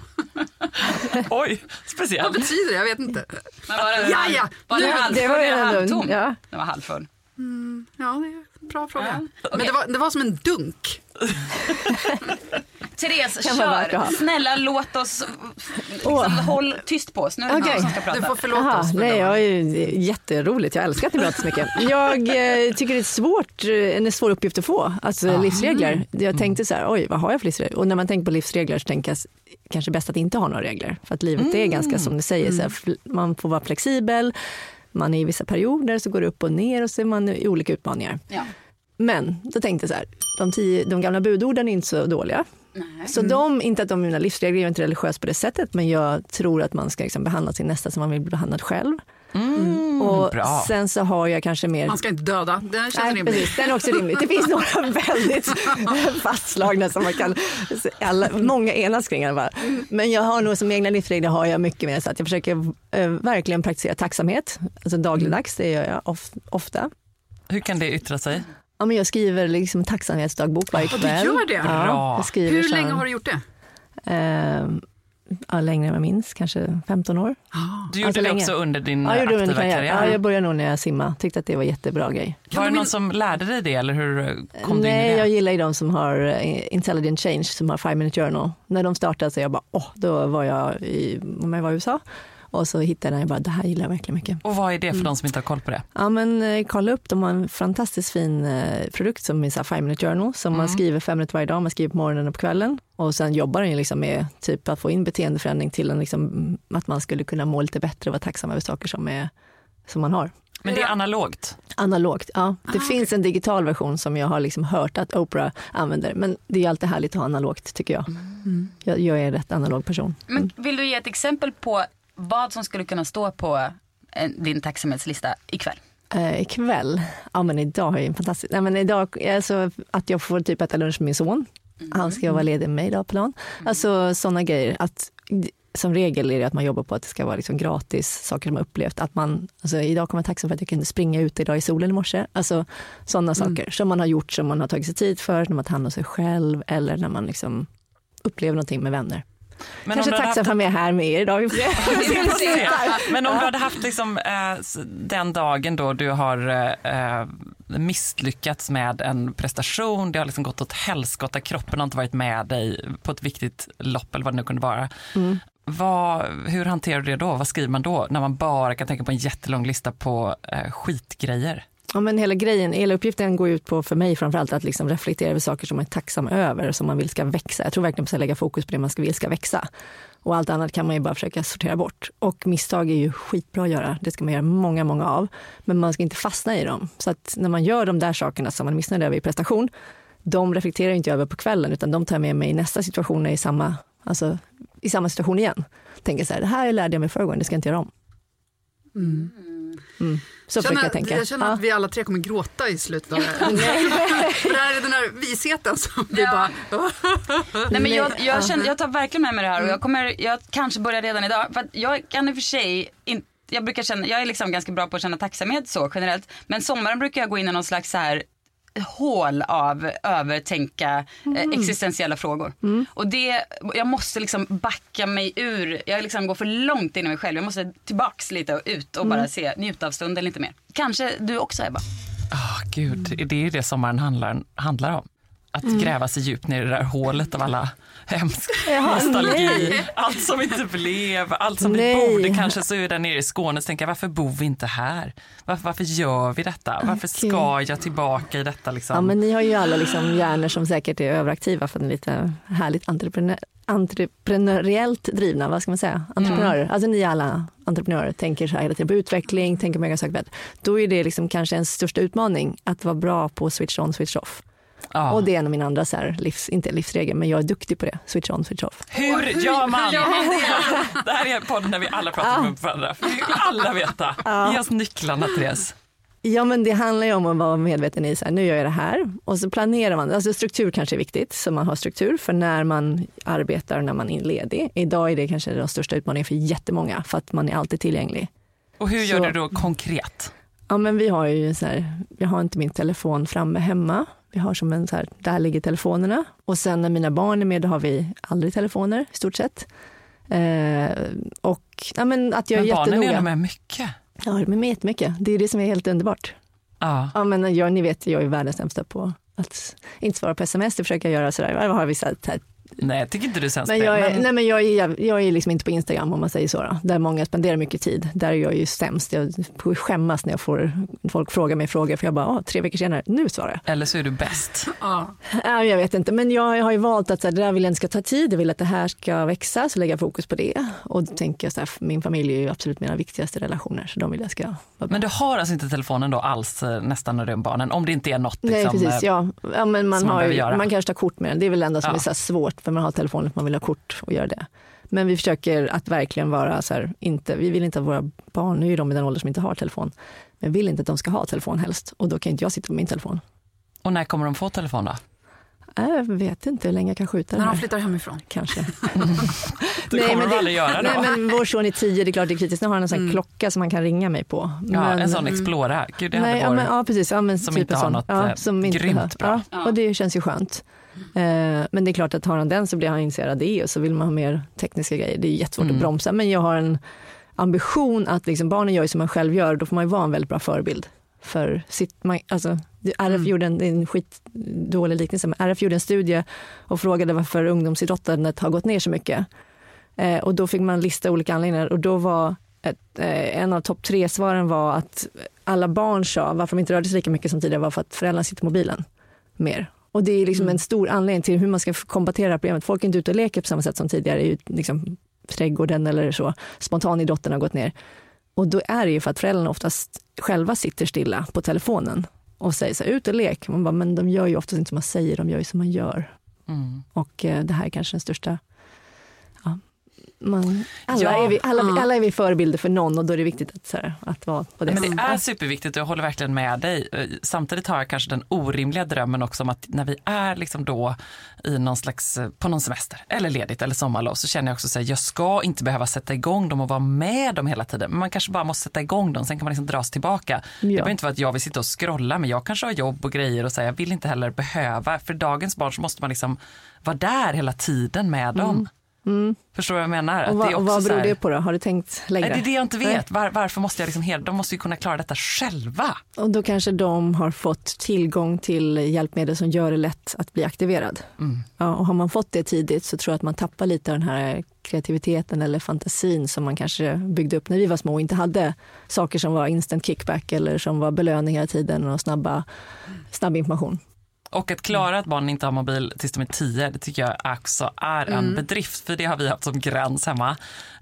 Oj, Vad speciellt. betyder det? Jag vet inte. Men var den, Ja, ja. Var den Nu- halvfull det var ju eller ändå- halvtom? ja. Den var halvfull. Ja, det bra fråga. Ja, Men det var, det var som en dunk. (laughs) Therese, kör. Snälla låt oss, liksom, Åh. håll tyst på oss. Nu är det Okej. någon som ska prata. Du får förlåta Aha, oss. för nej, jag är jätteroligt. Jag älskar att ni pratar så mycket. (laughs) Jag eh, tycker det är svårt, eh, en svår uppgift att få, alltså livsregler. Jag tänkte så här, oj, vad har jag för livsregler? Och när man tänker på livsregler så tänker jag kanske bäst att inte ha några regler. För att livet är ganska som du säger, så här, fl- man får vara flexibel, man är i vissa perioder så går det upp och ner och så är man i olika utmaningar. Ja. Men då tänkte jag så här, de, tio, de gamla budorden är inte så dåliga. Så de, inte att de är mina livsregler, jag är inte religiös på det sättet, men jag tror att man ska liksom behandla sin nästa som man vill bli behandlad själv. och bra. sen så har jag kanske mer Man ska inte döda. Det känns Nej, rimligt. precis, den är också rimligt. Det finns några (laughs) väldigt (laughs) fastslagna som man kan, alla, många enas kring alla. Men jag har nog som egna livsregler har jag mycket mer så att jag försöker eh, verkligen praktisera tacksamhet, alltså dagligdags, det gör jag of, ofta. Hur kan det yttra sig? Ja, men jag skriver liksom tacksamhetsdagbok varje du kväll. gör det? Ja, Bra. jag skriver Hur här, länge har du gjort det? eh, ja, längre än jag minns, kanske 15 år. Du gjorde Alltså det länge. också under din Ja, det under aktiva karriär. karriär. ja, jag började nog när jag simmade, tyckte att det var jättebra grej. Var det du någon som lärde dig det eller hur kom du in Nej, i det? jag gillar ju de som har eh, Intelligent Change, som har Five Minute Journal. När de startade så jag bara, åh, då var jag i, om jag var i USA. Och så hittade jag den och jag bara, det här gillar jag verkligen mycket. Och vad är det för Mm. de som inte har koll på det? Ja men eh, kolla upp, de har en fantastiskt fin eh, produkt som är så här Five Minute Journal, som Mm. man skriver fem minuter varje dag, man skriver på morgonen och på kvällen. Och sen jobbar den ju liksom med typ att få in beteendeförändring till en liksom, att man skulle kunna må lite bättre och vara tacksam över saker som, är, som man har. Men det är analogt. Analogt, ja. Det Ah, finns en digital version som jag har liksom hört att Oprah använder. Men det är alltid härligt att ha analogt tycker jag. Mm. Jag, jag är en rätt analog person. Men vill du ge ett exempel på vad som skulle kunna stå på eh, din tacksamhetslista ikväll? Eh, ikväll, ja men idag har jag en fantastisk, nej men idag, alltså att jag får typ äta lunch med min son. Han ska vara ledig med mig idag på dagen. Alltså sådana grejer. Att, som regel är det att man jobbar på att det ska vara liksom gratis saker man upplevt. Att man, alltså idag kommer jag tacksam för att jag kunde springa ut idag i solen i morse. Alltså sådana saker som man har gjort som man har tagit sig tid för, när man tar hand om sig själv eller när man liksom upplever någonting med vänner. Men Kanske tacksam för att jag är här med er idag. (laughs) Men om du hade haft liksom, eh, den dagen då du har eh, misslyckats med en prestation, det har liksom gått åt helskotta, kroppen har inte varit med dig på ett viktigt lopp eller vad det nu kunde vara. Vad, hur hanterar du det då? Vad skriver man då? När man bara kan tänka på en jättelång lista på eh, skitgrejer. Ja, men hela grejen, hela uppgiften går ut på för mig framförallt att liksom reflektera över saker som man är tacksam över, som man vill ska växa. Jag tror verkligen på att lägga fokus på det man ska vill ska växa. Och allt annat kan man ju bara försöka sortera bort. Och misstag är ju skitbra att göra, det ska man göra många, många av. Men man ska inte fastna i dem. Så att när man gör de där sakerna som man är missnöjd över i prestation, de reflekterar jag inte över på kvällen, utan de tar med mig i nästa situation, i samma, alltså, i samma situation igen. Tänker så här, det här lärde jag mig förra gången, det ska jag inte göra om. Mm. Så försöker jag tänka. jag känner Ja. att vi alla tre kommer gråta i slutet av det här. För det här är den här visheten som vi bara... Nej, men jag, jag, känner, jag tar verkligen med mig det här och jag kommer, jag kanske börjar redan idag. För att jag kan i och för sig inte jag brukar känna, jag är liksom ganska bra på att känna tacksamhet så generellt. Men sommaren brukar jag gå in i någon slags så här hål av övertänka eh, existentiella frågor. Och det, jag måste liksom backa mig ur, jag liksom går för långt in i mig själv. Jag måste tillbaks lite och ut och bara se, njuta av stunden lite mer. Kanske du också Ebba? Ah, gud, det är ju det sommaren handlar, handlar om. Att gräva sig djupt ner i det där hålet av alla hemsk (laughs) Jaha, nostalgi. nej. Allt som inte blev, allt som Nej. vi borde kanske så är där nere i Skåne och tänker jag, varför bor vi inte här? Varför, varför gör vi detta? Varför ska jag tillbaka i detta? Liksom? Ja, men ni har ju alla liksom hjärnor som säkert är överaktiva för att ni är lite härligt entreprenör, entreprenöriellt drivna, vad ska man säga? Entreprenörer. Alltså ni alla entreprenörer, tänker så här hela tiden på utveckling, tänker på egna saker. Då är det liksom kanske en största utmaning att vara bra på switch on, switch off. Ja. Och det är en av mina andra, så här, livs, inte livsregler, men jag är duktig på det. Switch on, switch off. Hur gör man? (laughs) det här är podden där vi alla pratar med varandra. Vi vill alla veta. Ge oss nycklarna Therese. Ja men det handlar ju om att vara medveten i så här, nu gör jag det här och så planerar man. Alltså struktur kanske är viktigt, så man har struktur för när man arbetar och när man är ledig. Idag är det kanske den största utmaningen för jättemånga för att man är alltid tillgänglig. Och hur gör Så- du då konkret? Ja men vi har ju så här, jag har inte min telefon framme hemma. Vi har som en så här, där ligger telefonerna. Och sen när mina barn är med då har vi aldrig telefoner i stort sett. Eh, och ja, men att jag är Men barnen är jättenoga. nog med mycket. Ja, de är med jättemycket. Det är det som är helt underbart. Ja. Ja, men jag, ni vet, jag är världens sämsta på att inte svara på sms. Det försöker jag göra sådär. Jag har vissa Nej, jag tycker inte är sämst men jag det, är, nej, men jag, är, jag är liksom inte på Instagram om man säger så. Då, där många spenderar mycket tid. Där är jag ju sämst. Jag får skämmas när jag får folk fråga mig frågor för jag bara, ah, tre veckor senare, nu svarar jag. Eller så är du bäst. (laughs) Ja. Ja, jag vet inte, men jag har ju valt att så här, det där vill jag inte ska ta tid. Jag vill att det här ska växa, så lägger jag fokus på det. Och då tänker jag så här, min familj är ju absolut mina viktigaste relationer, så de vill jag ska. Men du har alltså inte telefonen då alls eh, nästan när du är barnen? Om det inte är något Nej liksom, precis, eh, ja. ja men man, som man har göra. man kanske tar kort med den. Det är väl det enda som Ja. är så här svårt för man har telefonen för man vill ha kort och göra det. Men vi försöker att verkligen vara så här, inte, vi vill inte att våra barn, nu är de i den ålder som inte har telefon, men vill inte att de ska ha telefon helst och då kan inte jag sitta på min telefon. Och när kommer de få telefon då? Jag vet inte hur länge jag kan skjuta När de flyttar hemifrån. Kanske. (laughs) (laughs) Det kommer de aldrig göra då. Nej men vår son är tio, det är klart det är kritiskt. Nu har han en sån här klocka som man kan ringa mig på. ja, Men- en sån Explora. Gud, det hade Nej, ja, vår... men, ja precis, ja, men som typ inte har sån. något, ja, eh, som inte grymt behöver- bra. Ja, och det känns ju skönt. Eh, men det är klart att har han den så blir han intresserad av det och så vill man ha mer tekniska grejer. Det är jättesvårt Mm. att bromsa men jag har en ambition att liksom, barnen gör som man själv gör då får man ju vara en väldigt bra förebild. För sitt, man, alltså, RF gjorde en, en skitdålig liknelse, men RF gjorde en studie och frågade varför ungdomsidrottandet har gått ner så mycket. Eh, och då fick man lista olika anledningar och då var ett, eh, en av topp tre svaren var att alla barn sa varför de inte rörde sig lika mycket som tidigare var för att föräldrarna sitter på mobilen mer. Och det är liksom en stor anledning till hur man ska kombatera problemet. Folk är inte ute och leker på samma sätt som tidigare i liksom, trädgården eller så. Spontanidrotten har gått ner. Och då är det ju för att föräldrarna oftast själva sitter stilla på telefonen och säger så här, ut och lek. Man bara, men de gör ju oftast inte som man säger, de gör ju som man gör. Mm. Och eh, det här är kanske den största... Ja, man, alla, Ja. är vi, alla, Ja. alla är vi förebilder för någon och då är det viktigt att, så här, att vara på det Men det är superviktigt och jag håller verkligen med dig. Eh, Samtidigt har jag kanske den orimliga drömmen också om att när vi är liksom då i någon slags, eh, på någon semester eller ledigt eller sommarlov så känner jag också så här, jag ska inte behöva sätta igång dem och vara med dem hela tiden. Men man kanske bara måste sätta igång dem, sen kan man liksom dras tillbaka. Det behöver inte vara att jag vill sitta och scrolla men jag kanske har jobb och grejer och så här, jag vill inte heller behöva. För dagens barn så måste man liksom vara där hela tiden med dem. Förstår du vad jag menar? Att Mm. Och det är också vad beror här- det på då? Har du tänkt längre? Nej, det är det jag inte vet. Var, varför måste jag liksom helt, de måste ju kunna klara detta själva. Och då kanske de har fått tillgång till hjälpmedel som gör det lätt att bli aktiverad. Mm. Ja, och har man fått det tidigt så tror jag att man tappar lite av den här kreativiteten eller fantasin som man kanske byggde upp när vi var små och inte hade saker som var instant kickback eller som var belöning hela tiden och snabba, snabb information. Och att klara att barnen inte har mobil tills de är tio, det tycker jag också är en bedrift. För det har vi haft som gräns hemma.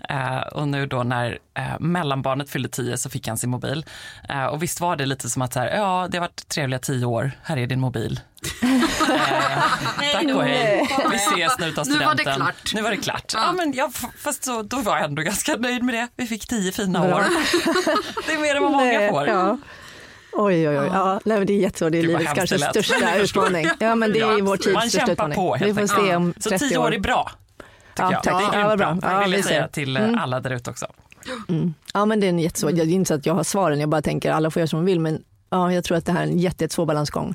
Eh, och nu då när eh, mellanbarnet fyllde tio så fick han sin mobil. Eh, och visst var det lite som att här, ja, det har varit trevliga tio år, här är din mobil. (laughs) eh, tack och hej, vi ses när du tar Nu var det studenten. klart. Nu var det klart. Ja. Ja, men jag, fast så, då var jag ändå ganska nöjd med det. Vi fick tio fina Bra. år. (laughs) det är mer än vad många får. Ja. Oj, oj, oj. Ja, nej, det är jättesvårt. Det är livets kanske största utmaning. Ja, men det är vår tids Man största kämpar utmaning. på Vi får enkelt. se om Så 30 tio år är bra. Ja, jag. tack. Det är Ja, bra. Ja, vill jag säga till eh, Mm. alla där ute också. Ja, men det är jättesvårt. Det är inte så att jag har svaren. Jag bara tänker alla får göra som de vill. Men ja, jag tror att det här är en jätte- jättesvår balansgång.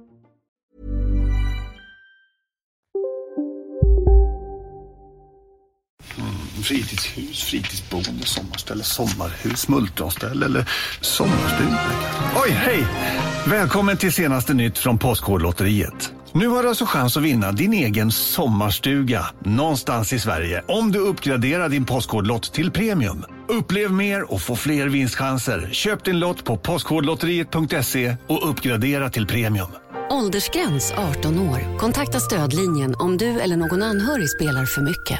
Fritidshus, fritidsboende, sommarställe, sommarhus, multronställe eller sommarstuga. Oj, hej! Välkommen till senaste nytt från Postkodlotteriet. Nu har du alltså chans att vinna din egen sommarstuga någonstans i Sverige om du uppgraderar din Postkodlott till premium. Upplev mer och få fler vinstchanser. Köp din lott på postkodlotteriet.se och uppgradera till premium. Åldersgräns 18 år. Kontakta stödlinjen om du eller någon anhörig spelar för mycket.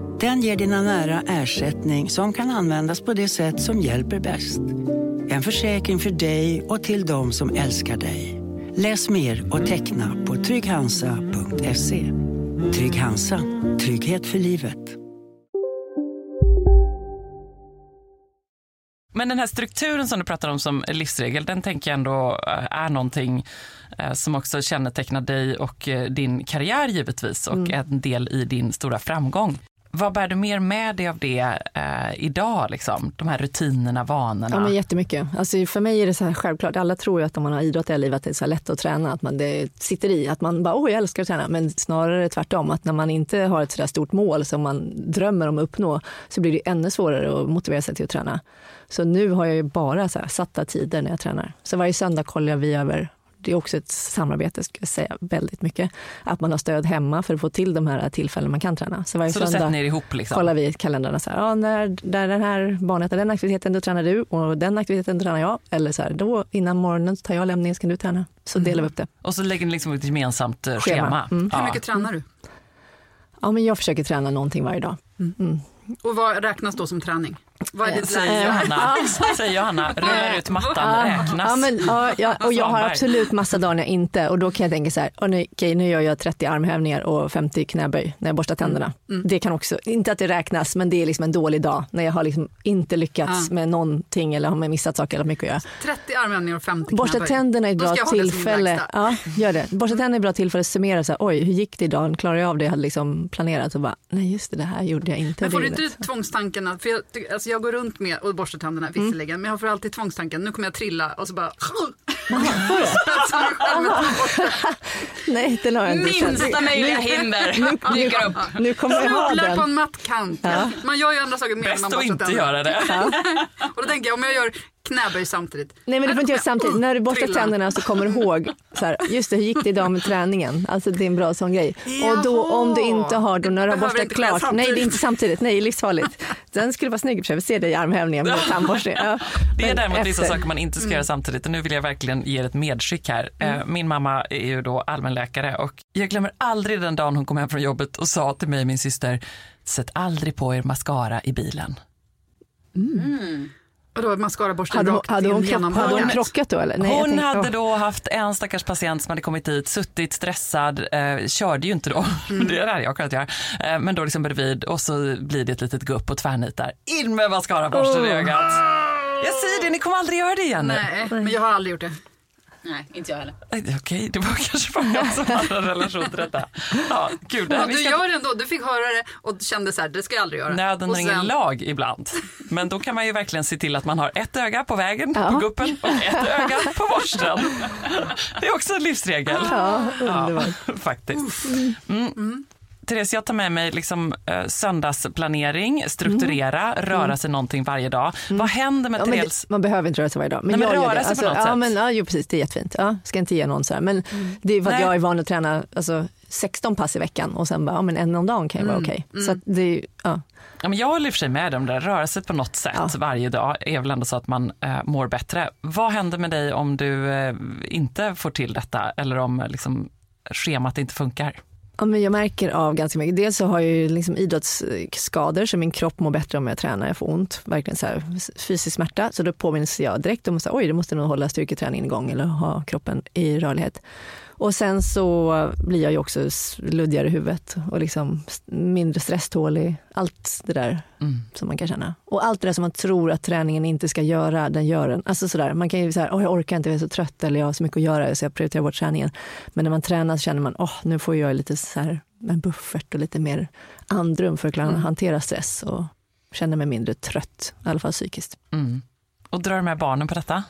Den ger dina nära ersättning som kan användas på det sätt som hjälper bäst. En försäkring för dig och till de som älskar dig. Läs mer och teckna på trygghansa.se. Trygg Hansa. Trygghet för livet. Men den här strukturen som du pratar om som livsregel, den tänker jag ändå eh, är någonting eh, som också kännetecknar dig och eh, din karriär givetvis och Mm. en del i din stora framgång. Vad bär du mer med dig av det eh, idag? Liksom? De här rutinerna, vanorna? Ja, men jättemycket. Alltså, för mig är det så här självklart. Alla tror ju att om man har idrott i livet att det är så här lätt att träna, att man det sitter i, att man bara åh jag älskar att träna. Men snarare tvärtom, att när man inte har ett så där stort mål som man drömmer om att uppnå så blir det ännu svårare att motivera sig till att träna. Så nu har jag ju bara så här, satta tider när jag tränar. Så varje söndag kollar vi över det är också ett samarbete, ska jag säga, väldigt mycket. Att man har stöd hemma för att få till de här tillfällen man kan träna. Så varje så söndag ni ihop liksom? kollar vi kalendrarna. Så här, ja, när, där den här barnet har den aktiviteten, då tränar du och den aktiviteten tränar jag. Eller så här, då innan morgonen tar jag lämningen, så kan du träna. Så mm. delar vi upp det. Och så lägger ni liksom ett gemensamt schema. schema. Mm. Ja. Hur mycket tränar du? Ja, men jag försöker träna någonting varje dag. Mm. mm. Och vad räknas då som träning? Vad är det säger Johanna, säger Johanna, rullar ut mattan, räknas. Ja, men, ja, ja, och jag har absolut massa dagar när jag inte och då kan jag tänka så här, och nu, okay, nu gör jag 30 armhävningar och 50 knäböj när jag borstar tänderna. Mm. mm. Det kan också, inte att det räknas, men det är liksom en dålig dag när jag har liksom inte lyckats ja. med någonting eller har missat saker eller mycket att göra. 30 armhävningar och 50 Borsta knäböj. tänderna är ett bra tillfälle. Ja, gör det. Borsta tänderna är ett bra tillfälle att summera, så här, oj hur gick det idag, klarar jag av det jag hade liksom planerat och bara, nej just det, det här gjorde jag inte. Men får du inte tvångstanken, för jag, alltså jag går runt med och borstar tänderna mm. visserligen. Mm. Men jag får alltid tvångstanken, nu kommer jag trilla och så bara... (laughs) Nej, den har jag inte Minsta möjliga hinder dyker upp. Nu kommer jag ha den. på en mattkant. Ja. Man gör ju andra saker med Bäst att inte göra det. Ja. (laughs) och då tänker jag, om jag gör knäböj samtidigt. Nej men du får inte göra samtidigt. När du borstar tänderna så kommer du ihåg, så här, just det, hur gick det idag med träningen? Alltså det är en bra sån grej. Jaha. Och då om du inte har, då när du har borstat klart, nej det är inte samtidigt, nej livsfarligt. Den skulle vara snygg i och för sig, vi ser dig i armhävningen med tandborstning. Ja. Det är däremot vissa saker man inte ska mm. göra samtidigt och nu vill jag verkligen ge ett medskick här. Eh, mm. Min mamma är ju då allmänläkare och jag glömmer aldrig den dagen hon kom hem från jobbet och sa till mig och min syster, sätt aldrig på er mascara i bilen. Mm. Vadå, mascaraborsten hade, rakt hade, hon, hade hon krockat då? Eller? Nej, hon tänkte, hade då haft en stackars patient som hade kommit dit, suttit stressad, eh, körde ju inte då, (laughs) mm. det hade jag kunnat göra, eh, men då liksom bredvid och så blir det ett litet gupp och tvärnitar. In med mascaraborsten oh. i ögat. Jag säger det, ni kommer aldrig göra det igen. Nej, men jag har aldrig gjort det. Nej, inte jag heller. Okej, okay, det var (laughs) kanske bara jag som hade en relation till detta. Ja, gud, det här, du ska... gör det ändå, du fick höra det och kände så här, det ska jag aldrig göra. Nöden har sen... ingen lag ibland. Men då kan man ju verkligen se till att man har ett öga på vägen, ja. på guppen och ett öga på borsten. Det är också en livsregel. Ja, underbart. Ja, (laughs) faktiskt. Mm. Mm. Therese, jag tar med mig liksom, eh, söndagsplanering, strukturera, mm. röra sig någonting varje dag. Mm. Vad händer med ja, Therese? Man behöver inte röra sig varje dag. Men, Nej, men röra sig alltså, på något ja, sätt? Men, ja, jo, precis, det är jättefint. Ja, ska inte ge någon så här. Men mm. det är för att Nej. jag är van att träna alltså, 16 pass i veckan och sen bara, ja, men en om dagen kan ju vara mm. okej. Okay. Så mm. det är, ja. Ja, men jag håller i och för sig med om det. Röra sig på något sätt ja. varje dag är väl ändå så att man eh, mår bättre. Vad händer med dig om du eh, inte får till detta eller om liksom, schemat inte funkar? Ja, men jag märker av ganska mycket. Dels så har jag ju liksom idrottsskador så min kropp mår bättre om jag tränar. Jag får ont, verkligen så här, fysisk smärta. Så då påminns jag direkt om att oj, det måste nog hålla styrketräningen igång eller ha kroppen i rörlighet. Och sen så blir jag ju också luddigare i huvudet och liksom mindre stresstålig. Allt det där mm. som man kan känna. Och allt det där som man tror att träningen inte ska göra, den gör den. Alltså sådär, man kan ju säga, oh, jag orkar inte, jag är så trött eller jag har så mycket att göra så jag prioriterar bort träningen. Men när man tränar så känner man, oh, nu får jag lite så här, en buffert och lite mer andrum för att klara mm. hantera stress och känna mig mindre trött, i alla fall psykiskt. Mm. Och drar du med barnen på detta?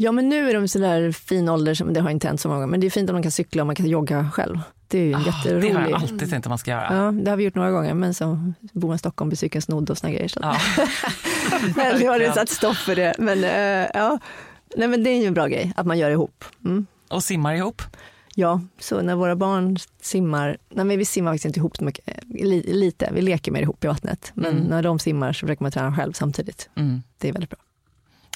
Ja, men nu är de så där fin ålder, som, det har inte hänt så många men det är fint om de kan cykla och man kan jogga själv. Det är ju oh, jätterolig... Det har jag alltid tänkt att man ska göra. Ja, det har vi gjort några gånger, men så bor man i Stockholm blir cykeln snodd och såna grejer. Så. Ja. (laughs) men nu har satt stopp för det. Men, uh, ja. Nej, men det är ju en bra grej, att man gör ihop. Mm. Och simmar ihop? Ja, så när våra barn simmar, nej men vi simmar faktiskt inte ihop så mycket, lite, vi leker mer ihop i vattnet. Men mm. när de simmar så försöker man träna själv samtidigt. Mm. Det är väldigt bra.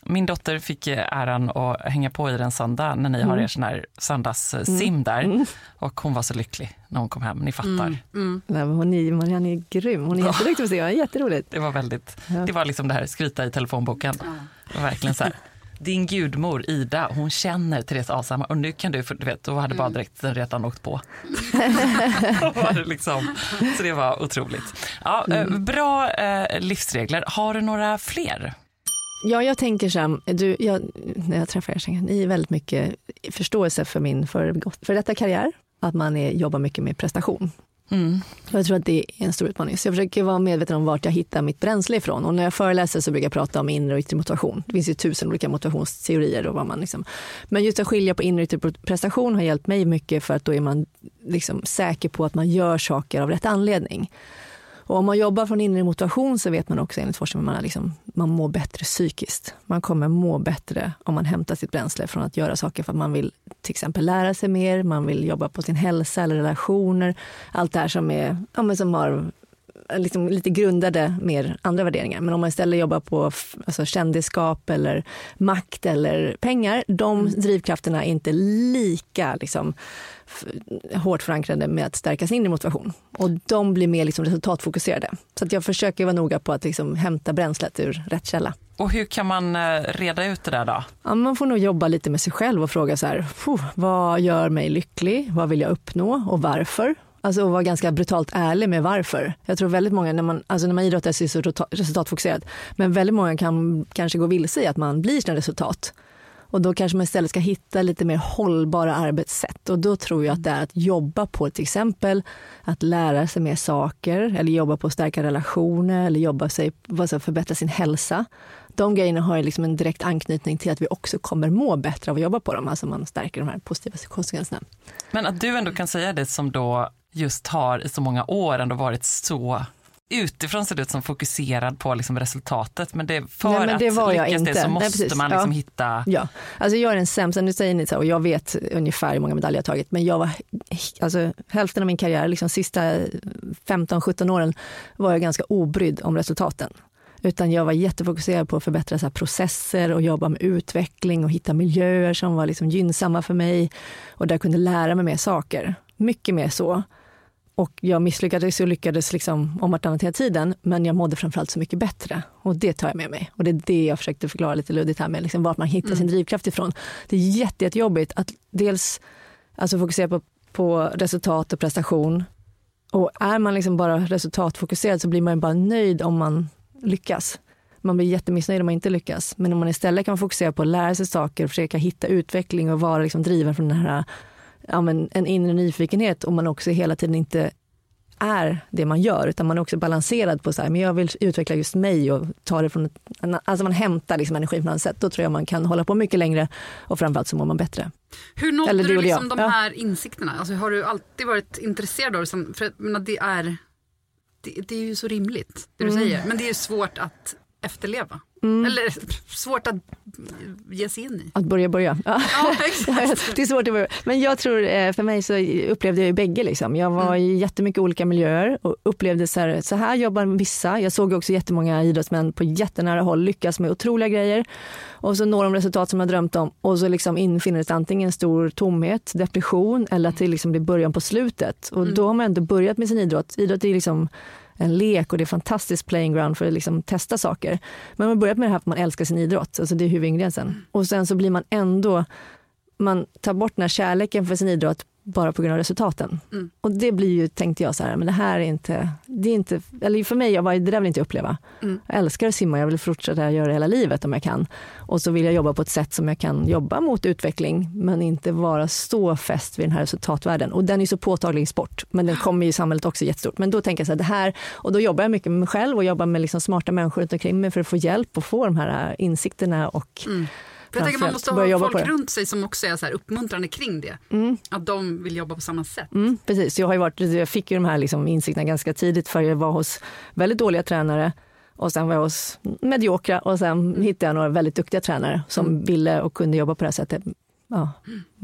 Min dotter fick äran att hänga på i den söndag när ni mm. har er sån här söndagssim mm. där. Mm. Och hon var så lycklig när hon kom hem, ni fattar. Mm. Mm. Hon, är, Marianne är grym, hon är jätteduktig på simma, jätteroligt. Det var väldigt, ja. det var liksom det här skryta i telefonboken. Ja. Det verkligen så här. Din gudmor Ida, hon känner Therese Alshammar och nu kan du, för, du vet, då hade bara mm. direkt den redan åkt på. (laughs) var det liksom, så det var otroligt. Ja, eh, bra eh, livsregler. Har du några fler? Ja, jag tänker så här, du, jag, när jag träffar er, så ni är väldigt mycket förståelse för min för, för detta karriär. Att man är, jobbar mycket med prestation. Mm. Jag tror att det är en stor utmaning. Så jag försöker vara medveten om vart jag hittar mitt bränsle ifrån. Och när jag föreläser så brukar jag prata om inre och yttre motivation. Det finns ju tusen olika motivationsteorier. Och vad man liksom... Men just att skilja på inre och yttre prestation har hjälpt mig mycket för att då är man liksom säker på att man gör saker av rätt anledning. Och om man jobbar från inre motivation så vet man också enligt forskning att man, liksom, man mår bättre psykiskt. Man kommer må bättre om man hämtar sitt bränsle från att göra saker för att man vill till exempel lära sig mer, man vill jobba på sin hälsa eller relationer. Allt det här som, är, ja, men som har liksom lite grundade mer andra värderingar. Men om man istället jobbar på alltså kändisskap eller makt eller pengar, de drivkrafterna är inte lika liksom, hårt förankrade med att stärka sin inre motivation. Och de blir mer liksom resultatfokuserade. Så att jag försöker vara noga på att liksom hämta bränslet ur rätt källa. Och hur kan man eh, reda ut det där då? Ja, man får nog jobba lite med sig själv och fråga så här, "Puh, vad gör mig lycklig? Vad vill jag uppnå och varför? Alltså att vara ganska brutalt ärlig med varför. Jag tror väldigt många, när man, alltså när man idrottar så är det så resultatfokuserad, men väldigt många kan kanske gå vilse i att man blir sina resultat. Och då kanske man istället ska hitta lite mer hållbara arbetssätt. Och då tror jag att det är att jobba på till exempel att lära sig mer saker eller jobba på att stärka relationer eller jobba sig, alltså förbättra sin hälsa. De grejerna har liksom en direkt anknytning till att vi också kommer må bättre av att jobba på dem. Alltså man stärker de här positiva konsekvenserna. Men att du ändå kan säga det som då just har i så många år ändå varit så utifrån ser det ut som fokuserad på liksom resultatet. Men det, för Nej, men det att lyckas inte. det så Nej, måste precis. man liksom Ja. hitta... Ja, alltså jag är den sämsta, nu säger ni så och jag vet ungefär hur många medaljer jag tagit, men jag var, alltså hälften av min karriär, liksom sista 15-17 åren var jag ganska obrydd om resultaten. Utan jag var jättefokuserad på att förbättra så processer och jobba med utveckling och hitta miljöer som var liksom gynnsamma för mig och där jag kunde lära mig mer saker. Mycket mer så. Och jag misslyckades och lyckades liksom om vartannat hela tiden, men jag mådde framförallt så mycket bättre. Och det tar jag med mig. Och det är det jag försökte förklara lite luddigt här med, liksom vart man hittar sin drivkraft ifrån. Det är jätte, jättejobbigt att dels alltså fokusera på, på resultat och prestation. Och är man liksom bara resultatfokuserad så blir man bara nöjd om man lyckas. Man blir jättemissnöjd om man inte lyckas. Men om man istället kan fokusera på att lära sig saker, försöka hitta utveckling och vara liksom driven från den här ja, men en inre nyfikenhet och man också hela tiden inte är det man gör utan man är också balanserad på så här, men jag vill utveckla just mig och ta det från ett, alltså man hämtar liksom energi ett annat sätt. Då tror jag man kan hålla på mycket längre och framförallt så mår man bättre. Hur nådde Eller du gjorde liksom jag. de Ja. här insikterna? Alltså, har du alltid varit intresserad av det? För menar, det, är, det, det är ju så rimligt det du Mm. säger. Men det är ju svårt att efterleva. Mm. Eller svårt att ge sig in i. Att börja börja. (laughs) Ja. (laughs) Ja, exakt. det är svårt att börja. Men jag tror, eh, för mig så upplevde jag ju bägge. Liksom. Jag var i jättemycket olika miljöer och upplevde så här, så här jobbar vissa. Jag såg också jättemånga idrottsmän på jättenära håll lyckas med otroliga grejer. Och så når de resultat som jag drömt om och så liksom infinner det antingen en stor tomhet, depression eller att det liksom blir början på slutet. Och då har man ändå börjat med sin idrott. Idrott är liksom en lek och det är fantastiskt playing ground för att liksom testa saker. Men man börjar med det här att man älskar sin idrott, alltså det är huvudingrediensen. Och sen så blir man ändå, man tar bort den här kärleken för sin idrott bara på grund av resultaten. Mm. Och det blir ju, tänkte jag så här, men det här är inte, det är inte, eller för mig, jag bara, det där vill inte jag uppleva. Mm. Jag älskar att simma, jag vill fortsätta göra det hela livet om jag kan. Och så vill jag jobba på ett sätt som jag kan jobba mot utveckling, men inte vara så fäst vid den här resultatvärlden. Och den är så påtaglig i sport, men den kommer ju i samhället också jättestort. Men då tänker jag så här, det här, och då jobbar jag mycket med mig själv och jobbar med liksom smarta människor runt omkring mig för att få hjälp och få de här insikterna och För jag tänker man måste ha folk runt sig som också är så här uppmuntrande kring det. Mm. Att de vill jobba på samma sätt. Mm, precis, jag, har varit, jag fick ju de här liksom insikterna ganska tidigt för jag var hos väldigt dåliga tränare och sen var jag hos mediokra och sen hittade jag några väldigt duktiga tränare som ville och kunde jobba på det här sättet. Ja.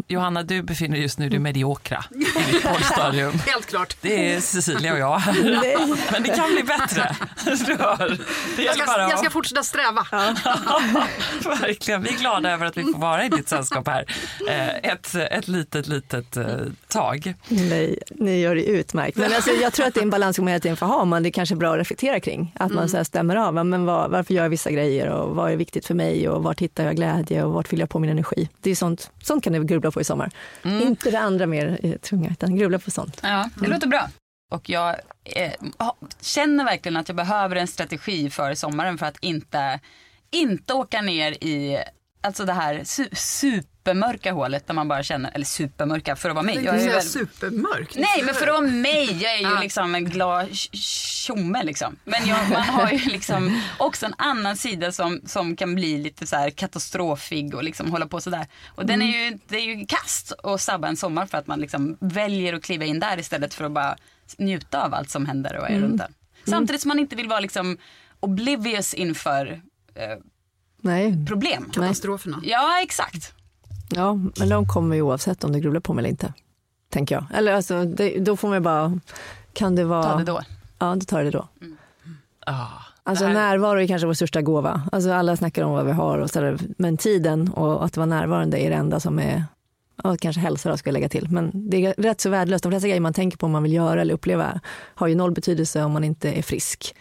Johanna, du befinner dig just nu i det mediokra i ditt (laughs) poddstadium. Helt klart. Det är Cecilia och jag. Nej. (laughs) Men det kan bli bättre. Du hör. Det Jag ska, bara jag ska fortsätta sträva. (laughs) Verkligen, vi är glada över att vi får vara i ditt sällskap här Eh, ett, ett litet, litet eh, tag. Nej, ni gör det utmärkt. Men alltså, jag tror att det är en balans som man hela tiden får ha, men det är kanske bra att reflektera kring. Att man Mm. så här stämmer av, men vad, varför gör jag vissa grejer och vad är viktigt för mig och vart hittar jag glädje och vart fyller jag på min energi. Det är sånt, sånt kan du grubbla på i sommar. Inte det andra mer eh, tunga, utan grubbla på sånt. Ja, det låter bra. Och jag eh, känner verkligen att jag behöver en strategi för sommaren för att inte, inte åka ner i alltså det här su supermörka hålet där man bara känner, eller supermörka för att vara mig. Jag är väl, supermörk. nej men för att vara mig, jag är ju liksom en glad tj- tjomme liksom. Men jag, man har ju liksom också en annan sida som, som kan bli lite så här katastrofig och liksom hålla på sådär. Och den är ju, det är ju kast att sabba en sommar för att man liksom väljer att kliva in där istället för att bara njuta av allt som händer och är Mm. runt en. Samtidigt som man inte vill vara liksom oblivious inför eh, Nej. problem. Katastroferna. Ja, exakt. Ja, men de kommer ju oavsett om du grubblar på mig eller inte. Tänker jag. Eller alltså, det, då får man ju bara, kan det vara... Ta det då. Ja, då tar det då. Ah, Alltså det här- närvaro är kanske vår största gåva. Alltså alla snackar om vad vi har och sådär. Men tiden och att vara närvarande är det enda som är, ja, kanske hälsa då ska jag lägga till. Men det är rätt så värdelöst. De flesta grejer man tänker på om man vill göra eller uppleva har ju noll betydelse om man inte är frisk.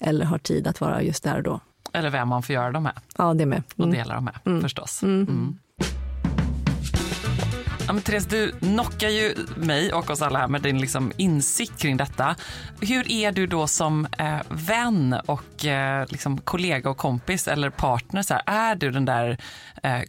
Eller har tid att vara just där och då. Eller vem man får göra dem med Ja, det med. och Mm. dela dem med Mm. förstås. Mm. Mm. Ja, men Therese, du knockar ju mig och oss alla här med din liksom insikt kring detta. Hur är du då som eh, vän och eh, liksom kollega och kompis eller partner? Så här, är du den där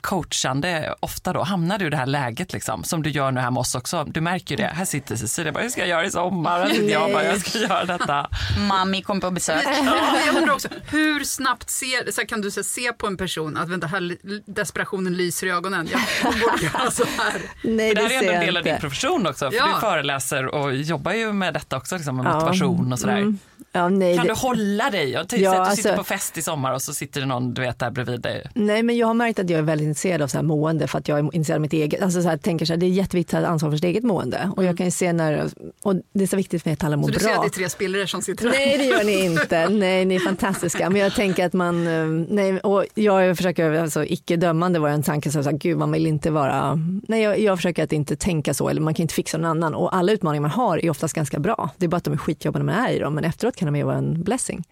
coachande ofta då? Hamnar du i det här läget liksom, som du gör nu här med oss också? Du märker ju det. Här sitter Cecilia bara, hur ska jag göra i sommar? Här sitter jag bara, jag ska göra detta. (laughs) Mami kom på besök. Ja, jag undrar också, hur snabbt ser, så här, kan du så här, se på en person att vänta, här, desperationen lyser i ögonen. Jag jag borde göra så här. Nej, För det här det är ändå en del av din profession också. För Ja. du föreläser och jobbar ju med detta också, liksom, med Ja. motivation och sådär. Mm. Ja, nej, Kan det- du hålla dig? Jag Ja, att du sitter alltså- på fest i sommar och så sitter det någon du vet där bredvid dig. Nej, men jag har märkt att jag är väldigt intresserad av så här mående för att jag är intresserad av mitt eget. Alltså så här, tänker så här, det är jätteviktigt att ta ansvar för sitt eget mående. Och jag kan ju se när, och det är så viktigt för mig att alla mår Så du bra. ser att det är tre spillror som sitter där? Nej det gör ni (laughs) inte. Nej ni är fantastiska. Men jag tänker att man, eh, nej och jag försöker, alltså icke dömande var en tanke så här, gud man vill inte vara, nej jag, jag försöker att inte tänka så eller man kan inte fixa någon annan och alla utmaningar man har är oftast ganska bra. Det är bara att de är skitjobbiga när man är i dem men efteråt kan de ju vara en blessing.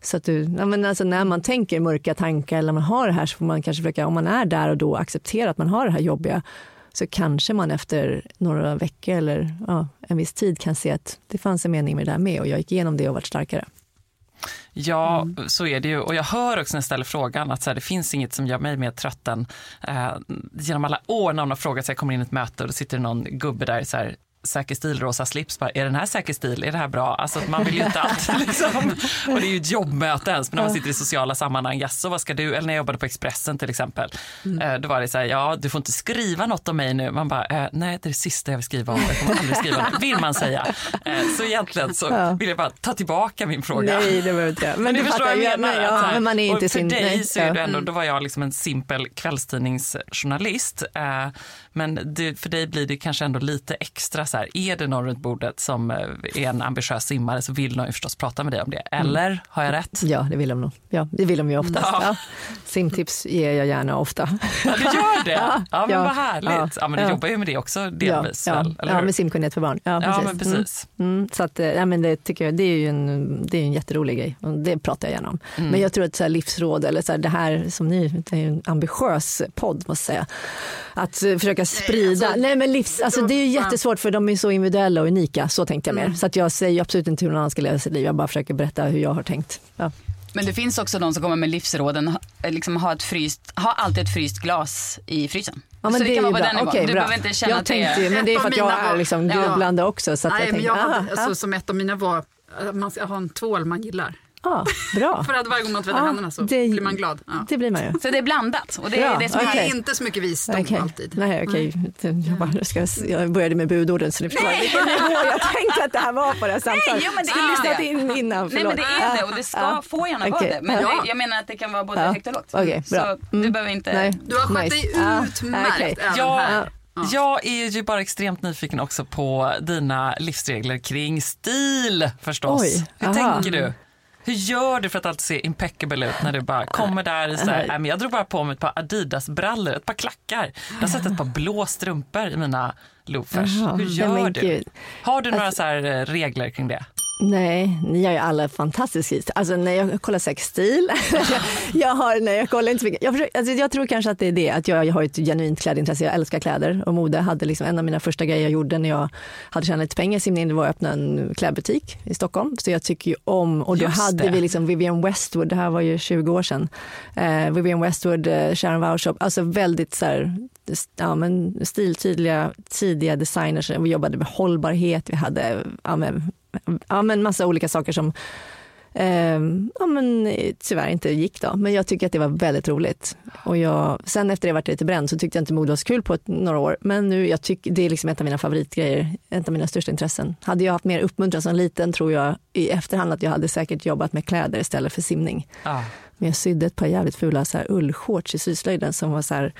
Så att du, ja, men alltså när man tänker mörka tankar eller man har det här så får man kanske försöka, om man är där och då acceptera att man har det här jobbiga så kanske man efter några veckor eller ja, en viss tid kan se att det fanns en mening med det där med och jag gick igenom det och varit starkare. Ja, Mm. så är det ju. Och jag hör också när jag ställer frågan att så här, det finns inget som gör mig mer trött än eh, genom alla år när någon har frågat, så jag kommer in i ett möte och då sitter det någon gubbe där så här, säker stil, rosa slips. Bara, är den här säker stil? Är det här bra? Alltså, man vill ju inte alltid (laughs) liksom. Och det är ju ett jobbmöte ens, men när man sitter i sociala sammanhang. Jaså, vad ska du? Eller när jag jobbade på Expressen till exempel. Eh, då var det så här, ja, du får inte skriva något om mig nu. Man bara, eh, nej, det är det sista jag vill skriva om. Jag kommer aldrig skriva det, vill man säga. Eh, så egentligen så Ja. vill jag bara ta tillbaka min fråga. Nej, det behöver inte jag. Men Men, du du förstår vad jag ja, menar. ja, men man är inte och för sin- dig nej, så är ja. du ändå, Mm. då var jag liksom en simpel kvällstidningsjournalist. Men det, för dig blir det kanske ändå lite extra så här, är det någon runt bordet som eh, är en ambitiös simmare så vill de ju förstås prata med dig om det. Eller har jag rätt? Ja, det vill de nog. Ja, det vill de ju oftast. Ja. Ja. Simtips ger jag gärna ofta. Ja, du gör det? (laughs) Ja, Ja, men vad härligt. Ja, men du jobbar ju med det också delvis. ja, väl, eller ja, hur? med simkunnighet för barn. Ja, Ja, precis. men precis. Mm. Mm, så att, eh, ja, men det tycker jag, det är ju en, det är en jätterolig grej och det pratar jag gärna om. Mm. Men jag tror att så här, livsråd eller så här, det här som ni, det är en ambitiös podd måste jag säga. Att eh, försöka sprida, nej, alltså, men livs, alltså, det är ju jättesvårt för de är så individuella och unika, så tänkte jag mer. Mm. Så att jag säger absolut inte hur någon annan ska leva sitt liv, jag bara försöker berätta hur jag har tänkt. Ja. Men det finns också de som kommer med livsråden, ha- liksom ha, ett fryst, ha alltid ett fryst glas i frysen. Ja, men så det, är kan vara på bra. den. Okej, du bra. behöver inte känna jag att det tänkte, är... men det är för att jag är var- liksom Ja. grubblande också. Så att Nej, jag men tänkte, jag hade, aha, alltså, ja. som ett av mina var man ska ha en tvål man gillar. Ja, bra. (laughs) För att varje gång man tvättar Ja, händerna så det- blir man glad. Ja. Det blir man ju. Så det är blandat. Och det Bra, är det som är är inte så mycket visdom Okej. alltid. Nej, okej. Jag, bara, nu ska jag, jag började med budorden så ni förstår vilken nivå jag tänkte att det här var på det här samtalet. jo, men det Skulle är lyssnat det. in innan, Nej men det förlåt. är det och det ska Ja. få gärna vara Okej. det. Men Ja. jag menar att det kan vara både Ja. högt och lågt. Okej, bra. Så du Mm. behöver inte... Nej. Du har skött Nice. dig Ja. utmärkt Okej. även Ja, här. Jag är ju bara extremt nyfiken också på dina livsregler kring stil förstås. Oj, Hur aha. tänker du? Hur gör du för att alltid se impeccable ut när du bara kommer där i så här, jag drog bara på mig ett par Adidas-brallor, ett par klackar. Jag har sett ett par blå strumpor i mina loafers. Jaha, Hur gör du? gud. Har du några Alltså- så här eh, regler kring det? Nej, ni har ju alla fantastisk stil. Alltså när jag kollar sexstil, (laughs) jag har, nej jag kollar inte så mycket. Jag, försöker, alltså, jag tror kanske att det är det, att jag, jag har ett genuint klädintresse. Jag älskar kläder och mode. Hade liksom, en av mina första grejer jag gjorde när jag hade tjänat lite pengar i simningen, det var att öppna en klädbutik i Stockholm. Så jag tycker ju om, och då Just hade det. vi liksom Vivienne Westwood, det här var ju 20 år sedan. Eh, Vivienne Westwood, eh, Sharon Wauchope, alltså väldigt så här, ja, men stiltydliga tidiga designers. Vi jobbade med hållbarhet, vi hade ja, men, ja, men massa olika saker som eh, ja, men, tyvärr inte gick då. Men jag tycker att det var väldigt roligt. Och jag, sen efter det jag lite bränd så tyckte jag inte mode var så kul på ett, några år. Men nu, jag tycker, det är liksom ett av mina favoritgrejer, ett av mina största intressen. Hade jag haft mer uppmuntran som liten tror jag i efterhand att jag hade säkert jobbat med kläder istället för simning. Ja. Men jag sydde ett par jävligt fula så här, ullshorts i syslöjden som var så här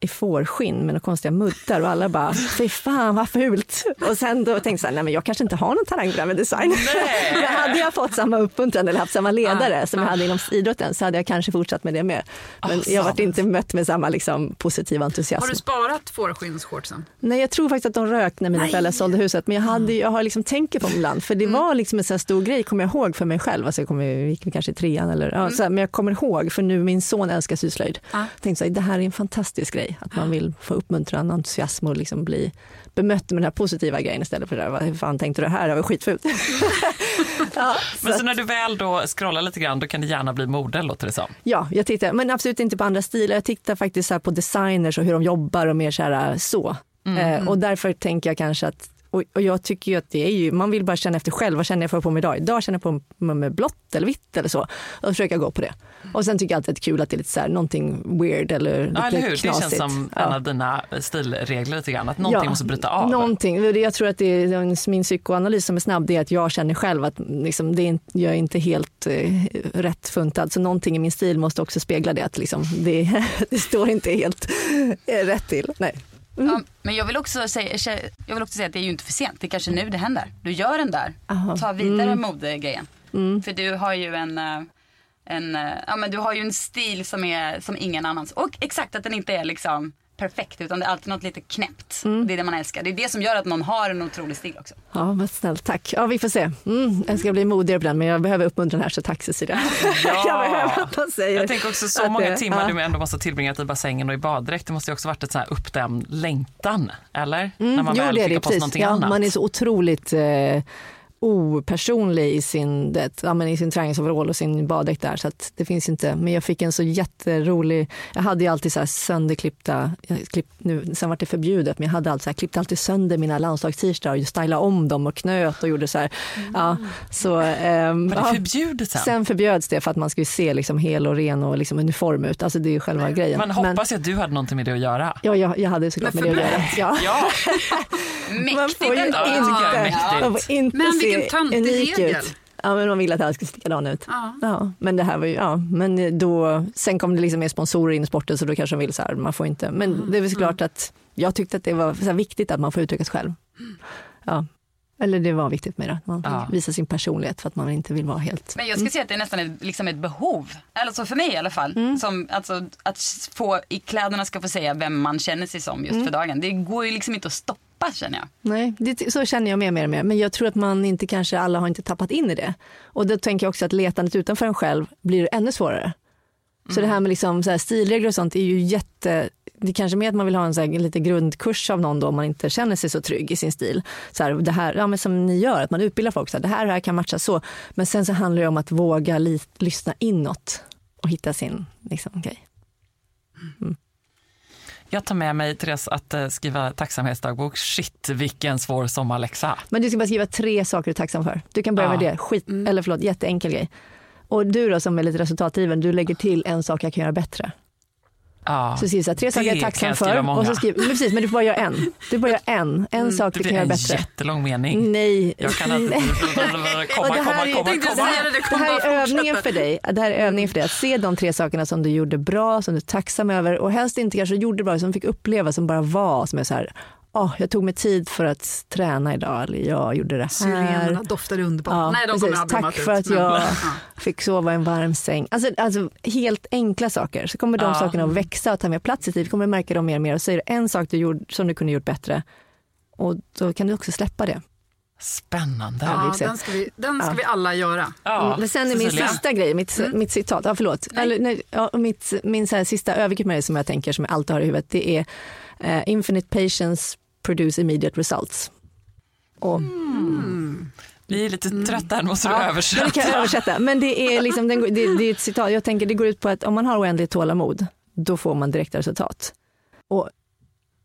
i fårskinn med några konstiga muddar och alla bara, fy fan vad fult. Och sen då tänkte jag nej men jag kanske inte har någon talang för det med design. Men hade jag fått samma uppmuntran eller haft samma ledare som jag hade inom idrotten så hade jag kanske fortsatt med det med. Men jag varit inte mött med samma liksom, positiva entusiasm. Har du sparat fårskinnshortsen? Nej, jag tror faktiskt att de rök när mina Nej. föräldrar sålde huset. Men jag, hade, jag har liksom tänker på dem ibland. För det var liksom en sån stor grej, kommer jag ihåg för mig själv. Alltså jag kommer, gick kanske i trean eller ja, så här, men jag kommer ihåg, för nu min son älskar syslöjd. Ja. Jag tänkte så här, det här är en fantastisk grej. Att man vill få uppmuntran, entusiasm och liksom bli bemött med den här positiva grejen istället för det där, vad fan tänkte du här, det var skitfult. (laughs) ja, Men så så när du väl då scrollar lite grann, då kan det gärna bli mode låter det som. Ja, jag tittar, men absolut inte på andra stilar. Jag tittar faktiskt så på designers och hur de jobbar och mer så här så. Eh, och därför tänker jag kanske att och, och jag tycker ju att det är ju, man vill bara känna efter själv, vad känner jag för på mig idag? Idag känner jag på mig med blått eller vitt eller så. Och jag gå på det. Och sen tycker jag alltid att det är kul att det är lite så här, någonting weird eller lite Ja, eller hur? Det knasigt. känns som Ja. en av dina stilregler lite grann, att någonting Ja, måste bryta av. Någonting. Jag tror att det är min psykoanalys som är snabb, det är att jag känner själv att liksom, det är, inte- jag är inte helt eh, rätt funtad. Så någonting i min stil måste också spegla det, att liksom, det, (laughs) det står inte helt eh, rätt till. Nej. Ja, men jag vill, också säga, jag vill också säga att det är ju inte för sent. Det är kanske nu det händer. Du gör den där. Aha. Ta vidare Mm. modegrejen. För du har ju en, eh, en, eh, ja, men du har ju en stil som är som ingen annans. Och exakt att den inte är liksom perfekt utan det är alltid något lite knäppt. Det är det man älskar. Det är det som gör att någon har en otrolig stil också. Ja, vad snällt. Tack. Ja, vi får se. Mm, jag ska bli modigare på den, men jag behöver uppmuntran här, så tack Cecilia. Ja. (laughs) jag behöver att man säger Jag tänker också så att många det- timmar ja. du ändå måste ha tillbringat i bassängen och i baddräkt. Det måste ju också varit ett så här uppdämd längtan, eller? När man Mm, jo, väl det är det, precis. någonting Ja, annat. man är så otroligt eh, opersonlig i sin, det, ja, men i sin träningsoverall och sin baddräkt där. Så att det finns inte, men jag fick en så jätterolig, jag hade ju alltid så här sönderklippta, jag klipp, nu, sen var det förbjudet, men jag hade alltid så här, klippte alltid sönder mina landslagst-t-shirtar och stylade om dem och knöt och gjorde så här. Ja, så, ehm, Var det ja. förbjudet sen? Sen förbjöds det för att man skulle se liksom hel och ren och liksom uniform ut. Alltså det är ju själva grejen. Man hoppas ju att du hade någonting med det att göra. ja, jag, jag hade såklart med det att göra. Ja. Ja, (laughs) Mäktigt ändå. inte, mäktigt. man får inte Men se vilken ut. Ja, men man vill att alla ska se likadan ut. Ja. Ja, men det här var ju, ja, men då, sen kom det liksom mer sponsorer in i sporten så då kanske de vill så här, man får inte, men det är väl klart att jag tyckte att det var viktigt att man får uttrycka sig själv. Ja. Eller det var viktigt med det, att man Ja. visar sin personlighet för att man inte vill vara helt... Men jag skulle säga att det är nästan ett, liksom ett behov. Alltså för mig i alla fall. Mm. Som, alltså, att få i kläderna ska få säga vem man känner sig som just Mm. för dagen. Det går ju liksom inte att stoppa känner jag. Nej, det, så känner jag mer och mer, och mer. Men jag tror att man inte kanske, alla har inte tappat in i det. Och då tänker jag också att letandet utanför en själv blir ännu svårare. Så det här med liksom så här stilregler och sånt är ju jätte, det är kanske mer att man vill ha en så här lite grundkurs av någon då om man inte känner sig så trygg i sin stil. Så här, det här, ja, men som ni gör, att man utbildar folk, så här, det här och det här kan matcha så. Men sen så handlar det om att våga li, lyssna inåt och hitta sin liksom, grej. Mm. Jag tar med mig, Therese, att eh, skriva tacksamhetsdagbok. Shit, vilken svår sommarläxa. Men du ska bara skriva tre saker du är tacksam för. Du kan börja Ja. med det. Skit, eller förlåt, jätteenkel grej. Och du då som är lite resultatdriven, du lägger till en sak jag kan göra bättre. Ja, Så skriv så här, tre saker jag är det tacksam för. Och så skriv, men precis, men du får bara göra en. Du bara gör en. En sak det du blir kan göra en bättre. jättelång mening. Nej. Jag kan inte... (laughs) Komma, det komma, här är- komma, komma. det, det Det här bara är övningen för dig. Det här är övningen för dig. Att se de tre sakerna som du gjorde bra, som du är tacksam över och helst inte kanske gjorde bra, som fick uppleva, som bara var. Som är så här, "Åh, jag tog mig tid för att träna idag, eller jag gjorde det här. Syrenerna doftar underbart. Ja, Nej, de precis. Tack för ut, att men- jag Ja. fick sova i en varm säng. Alltså, alltså helt enkla saker. Så kommer de Ja. sakerna att växa och ta mer plats i ditt liv. kommer märka dem mer och mer. Och så är det en sak du gjorde som du kunde gjort bättre. Och då kan du också släppa det. Spännande. Ja, den ska vi, den ska vi alla göra. Ja, Men sen är min Cecilia. sista grej, mitt, mitt citat, ja, förlåt. Eller, nej, ja, mitt, min så här, sista övergripande som jag tänker som jag alltid har i huvudet, det är eh, infinite patience produce immediate results. Och, Vi är lite trötta här, måste du Ja, översätta. men det kan jag översätta. Men det är, liksom, det, det är ett citat, jag tänker det går ut på att om man har oändligt tålamod, då får man direkta resultat. Och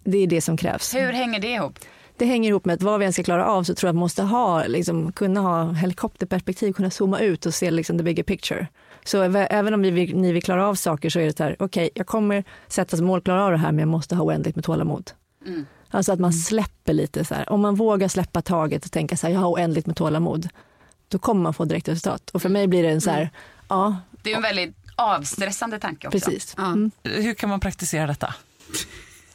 det är det som krävs. Hur hänger det ihop? Det hänger ihop med att vad vi än ska klara av så tror jag att man måste ha, liksom, kunna ha helikopterperspektiv, kunna zooma ut och se liksom, the bigger picture. Så äv- även om vi vill, ni vill klara av saker så är det så här, okej, jag kommer sätta som mål att klara av det här men jag måste ha oändligt med tålamod. Mm. Alltså att man släpper lite så här. Om man vågar släppa taget och tänka så här, jag har oändligt med tålamod, då kommer man få direkt resultat. Och för mig blir det en så här, ja, Det är en väldigt avstressande tanke också. precis. Mm. Hur kan man praktisera detta?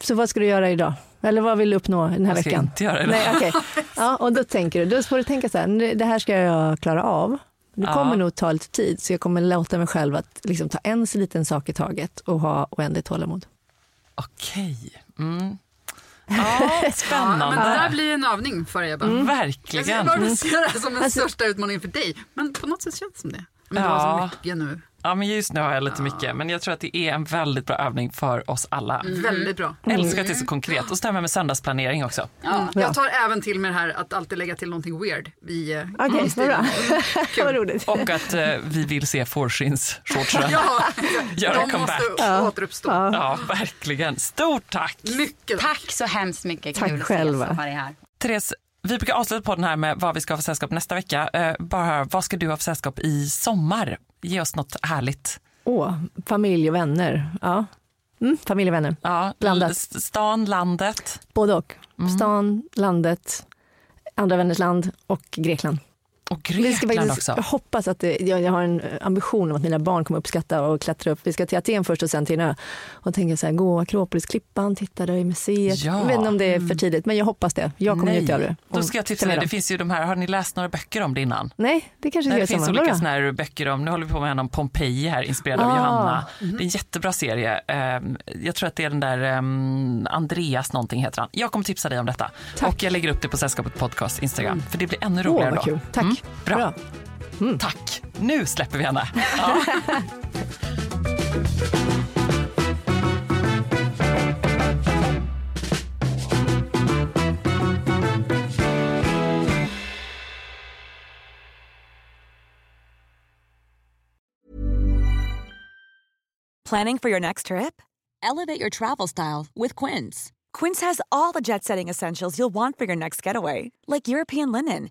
Så vad ska du göra idag? Eller vad vill du uppnå den här ska jag veckan? inte göra idag? Nej, okej. Ja, och då tänker du, då får du tänka så här, det här ska jag klara av. Det Ja. kommer nog ta lite tid, så jag kommer låta mig själv att liksom ta en så liten sak i taget och ha oändligt tålamod. Okej. Mm. (laughs) Ja, spännande. Ja, men det där blir en övning för Ebba. Mm. Verkligen. Jag bara ser det som den Alltså- största utmaningen för dig. Men på något sätt känns det som det. Men du har så Ja. mycket nu. Ja, men just nu har jag lite mycket, men jag tror att det är en väldigt bra övning för oss alla. Väldigt bra. Jag älskar att det är så konkret och stämmer med söndagsplanering också. Mm. Jag tar även till mig det här att alltid lägga till någonting weird. Vi, eh, Okej, i vad bra. (laughs) vad roligt. Och att eh, vi vill se fårskinsshortsen Ja, (laughs) göra de comeback. måste återuppstå. Ja, verkligen. Stort tack! Mycket Tack så hemskt mycket. Tack Kul att själva. ha dig här. Therese, vi brukar avsluta på den här med vad vi ska ha för sällskap nästa vecka. Eh, bara vad ska du ha för sällskap i sommar? Ge oss något härligt. Åh, familj och vänner. Ja. Mm, familj och vänner. Ja, Blandat. Stan, landet. Både och. Mm. Stan, landet, andra vänners land och Grekland. Och Vi ska Grekland faktiskt, också. jag hoppas att det, jag, jag har en ambition om att mina barn kommer uppskatta och klättra upp. Vi ska till Aten först och sen till en ö. Och tänker så här, gå Akropolisklippan, titta där i museet. Ja. Jag vet inte om det är för tidigt, men jag hoppas det. Jag kommer njuta av det. Då ska jag tipsa dig. Det finns ju de här, har ni läst några böcker om det innan? Nej, det kanske Nej, det finns olika såna här böcker om, nu håller vi på med en om Pompeji här, inspirerad av Ah, Johanna. mhm. Det är en jättebra serie. Ehm, Jag tror att det är den där ehm, Andreas någonting heter han. Jag kommer tipsa dig om detta. Och jag lägger upp det på Sällskapet Podcast Instagram, för det blir ännu Mm. Roligare vad då. Tack. Mm, bra. Bra. Tack. Nu släpper vi henne. (laughs) Ja. Planning for your next trip? Elevate your travel style with Quince. Quince has all the jet setting essentials you'll want for your next getaway, like European linen,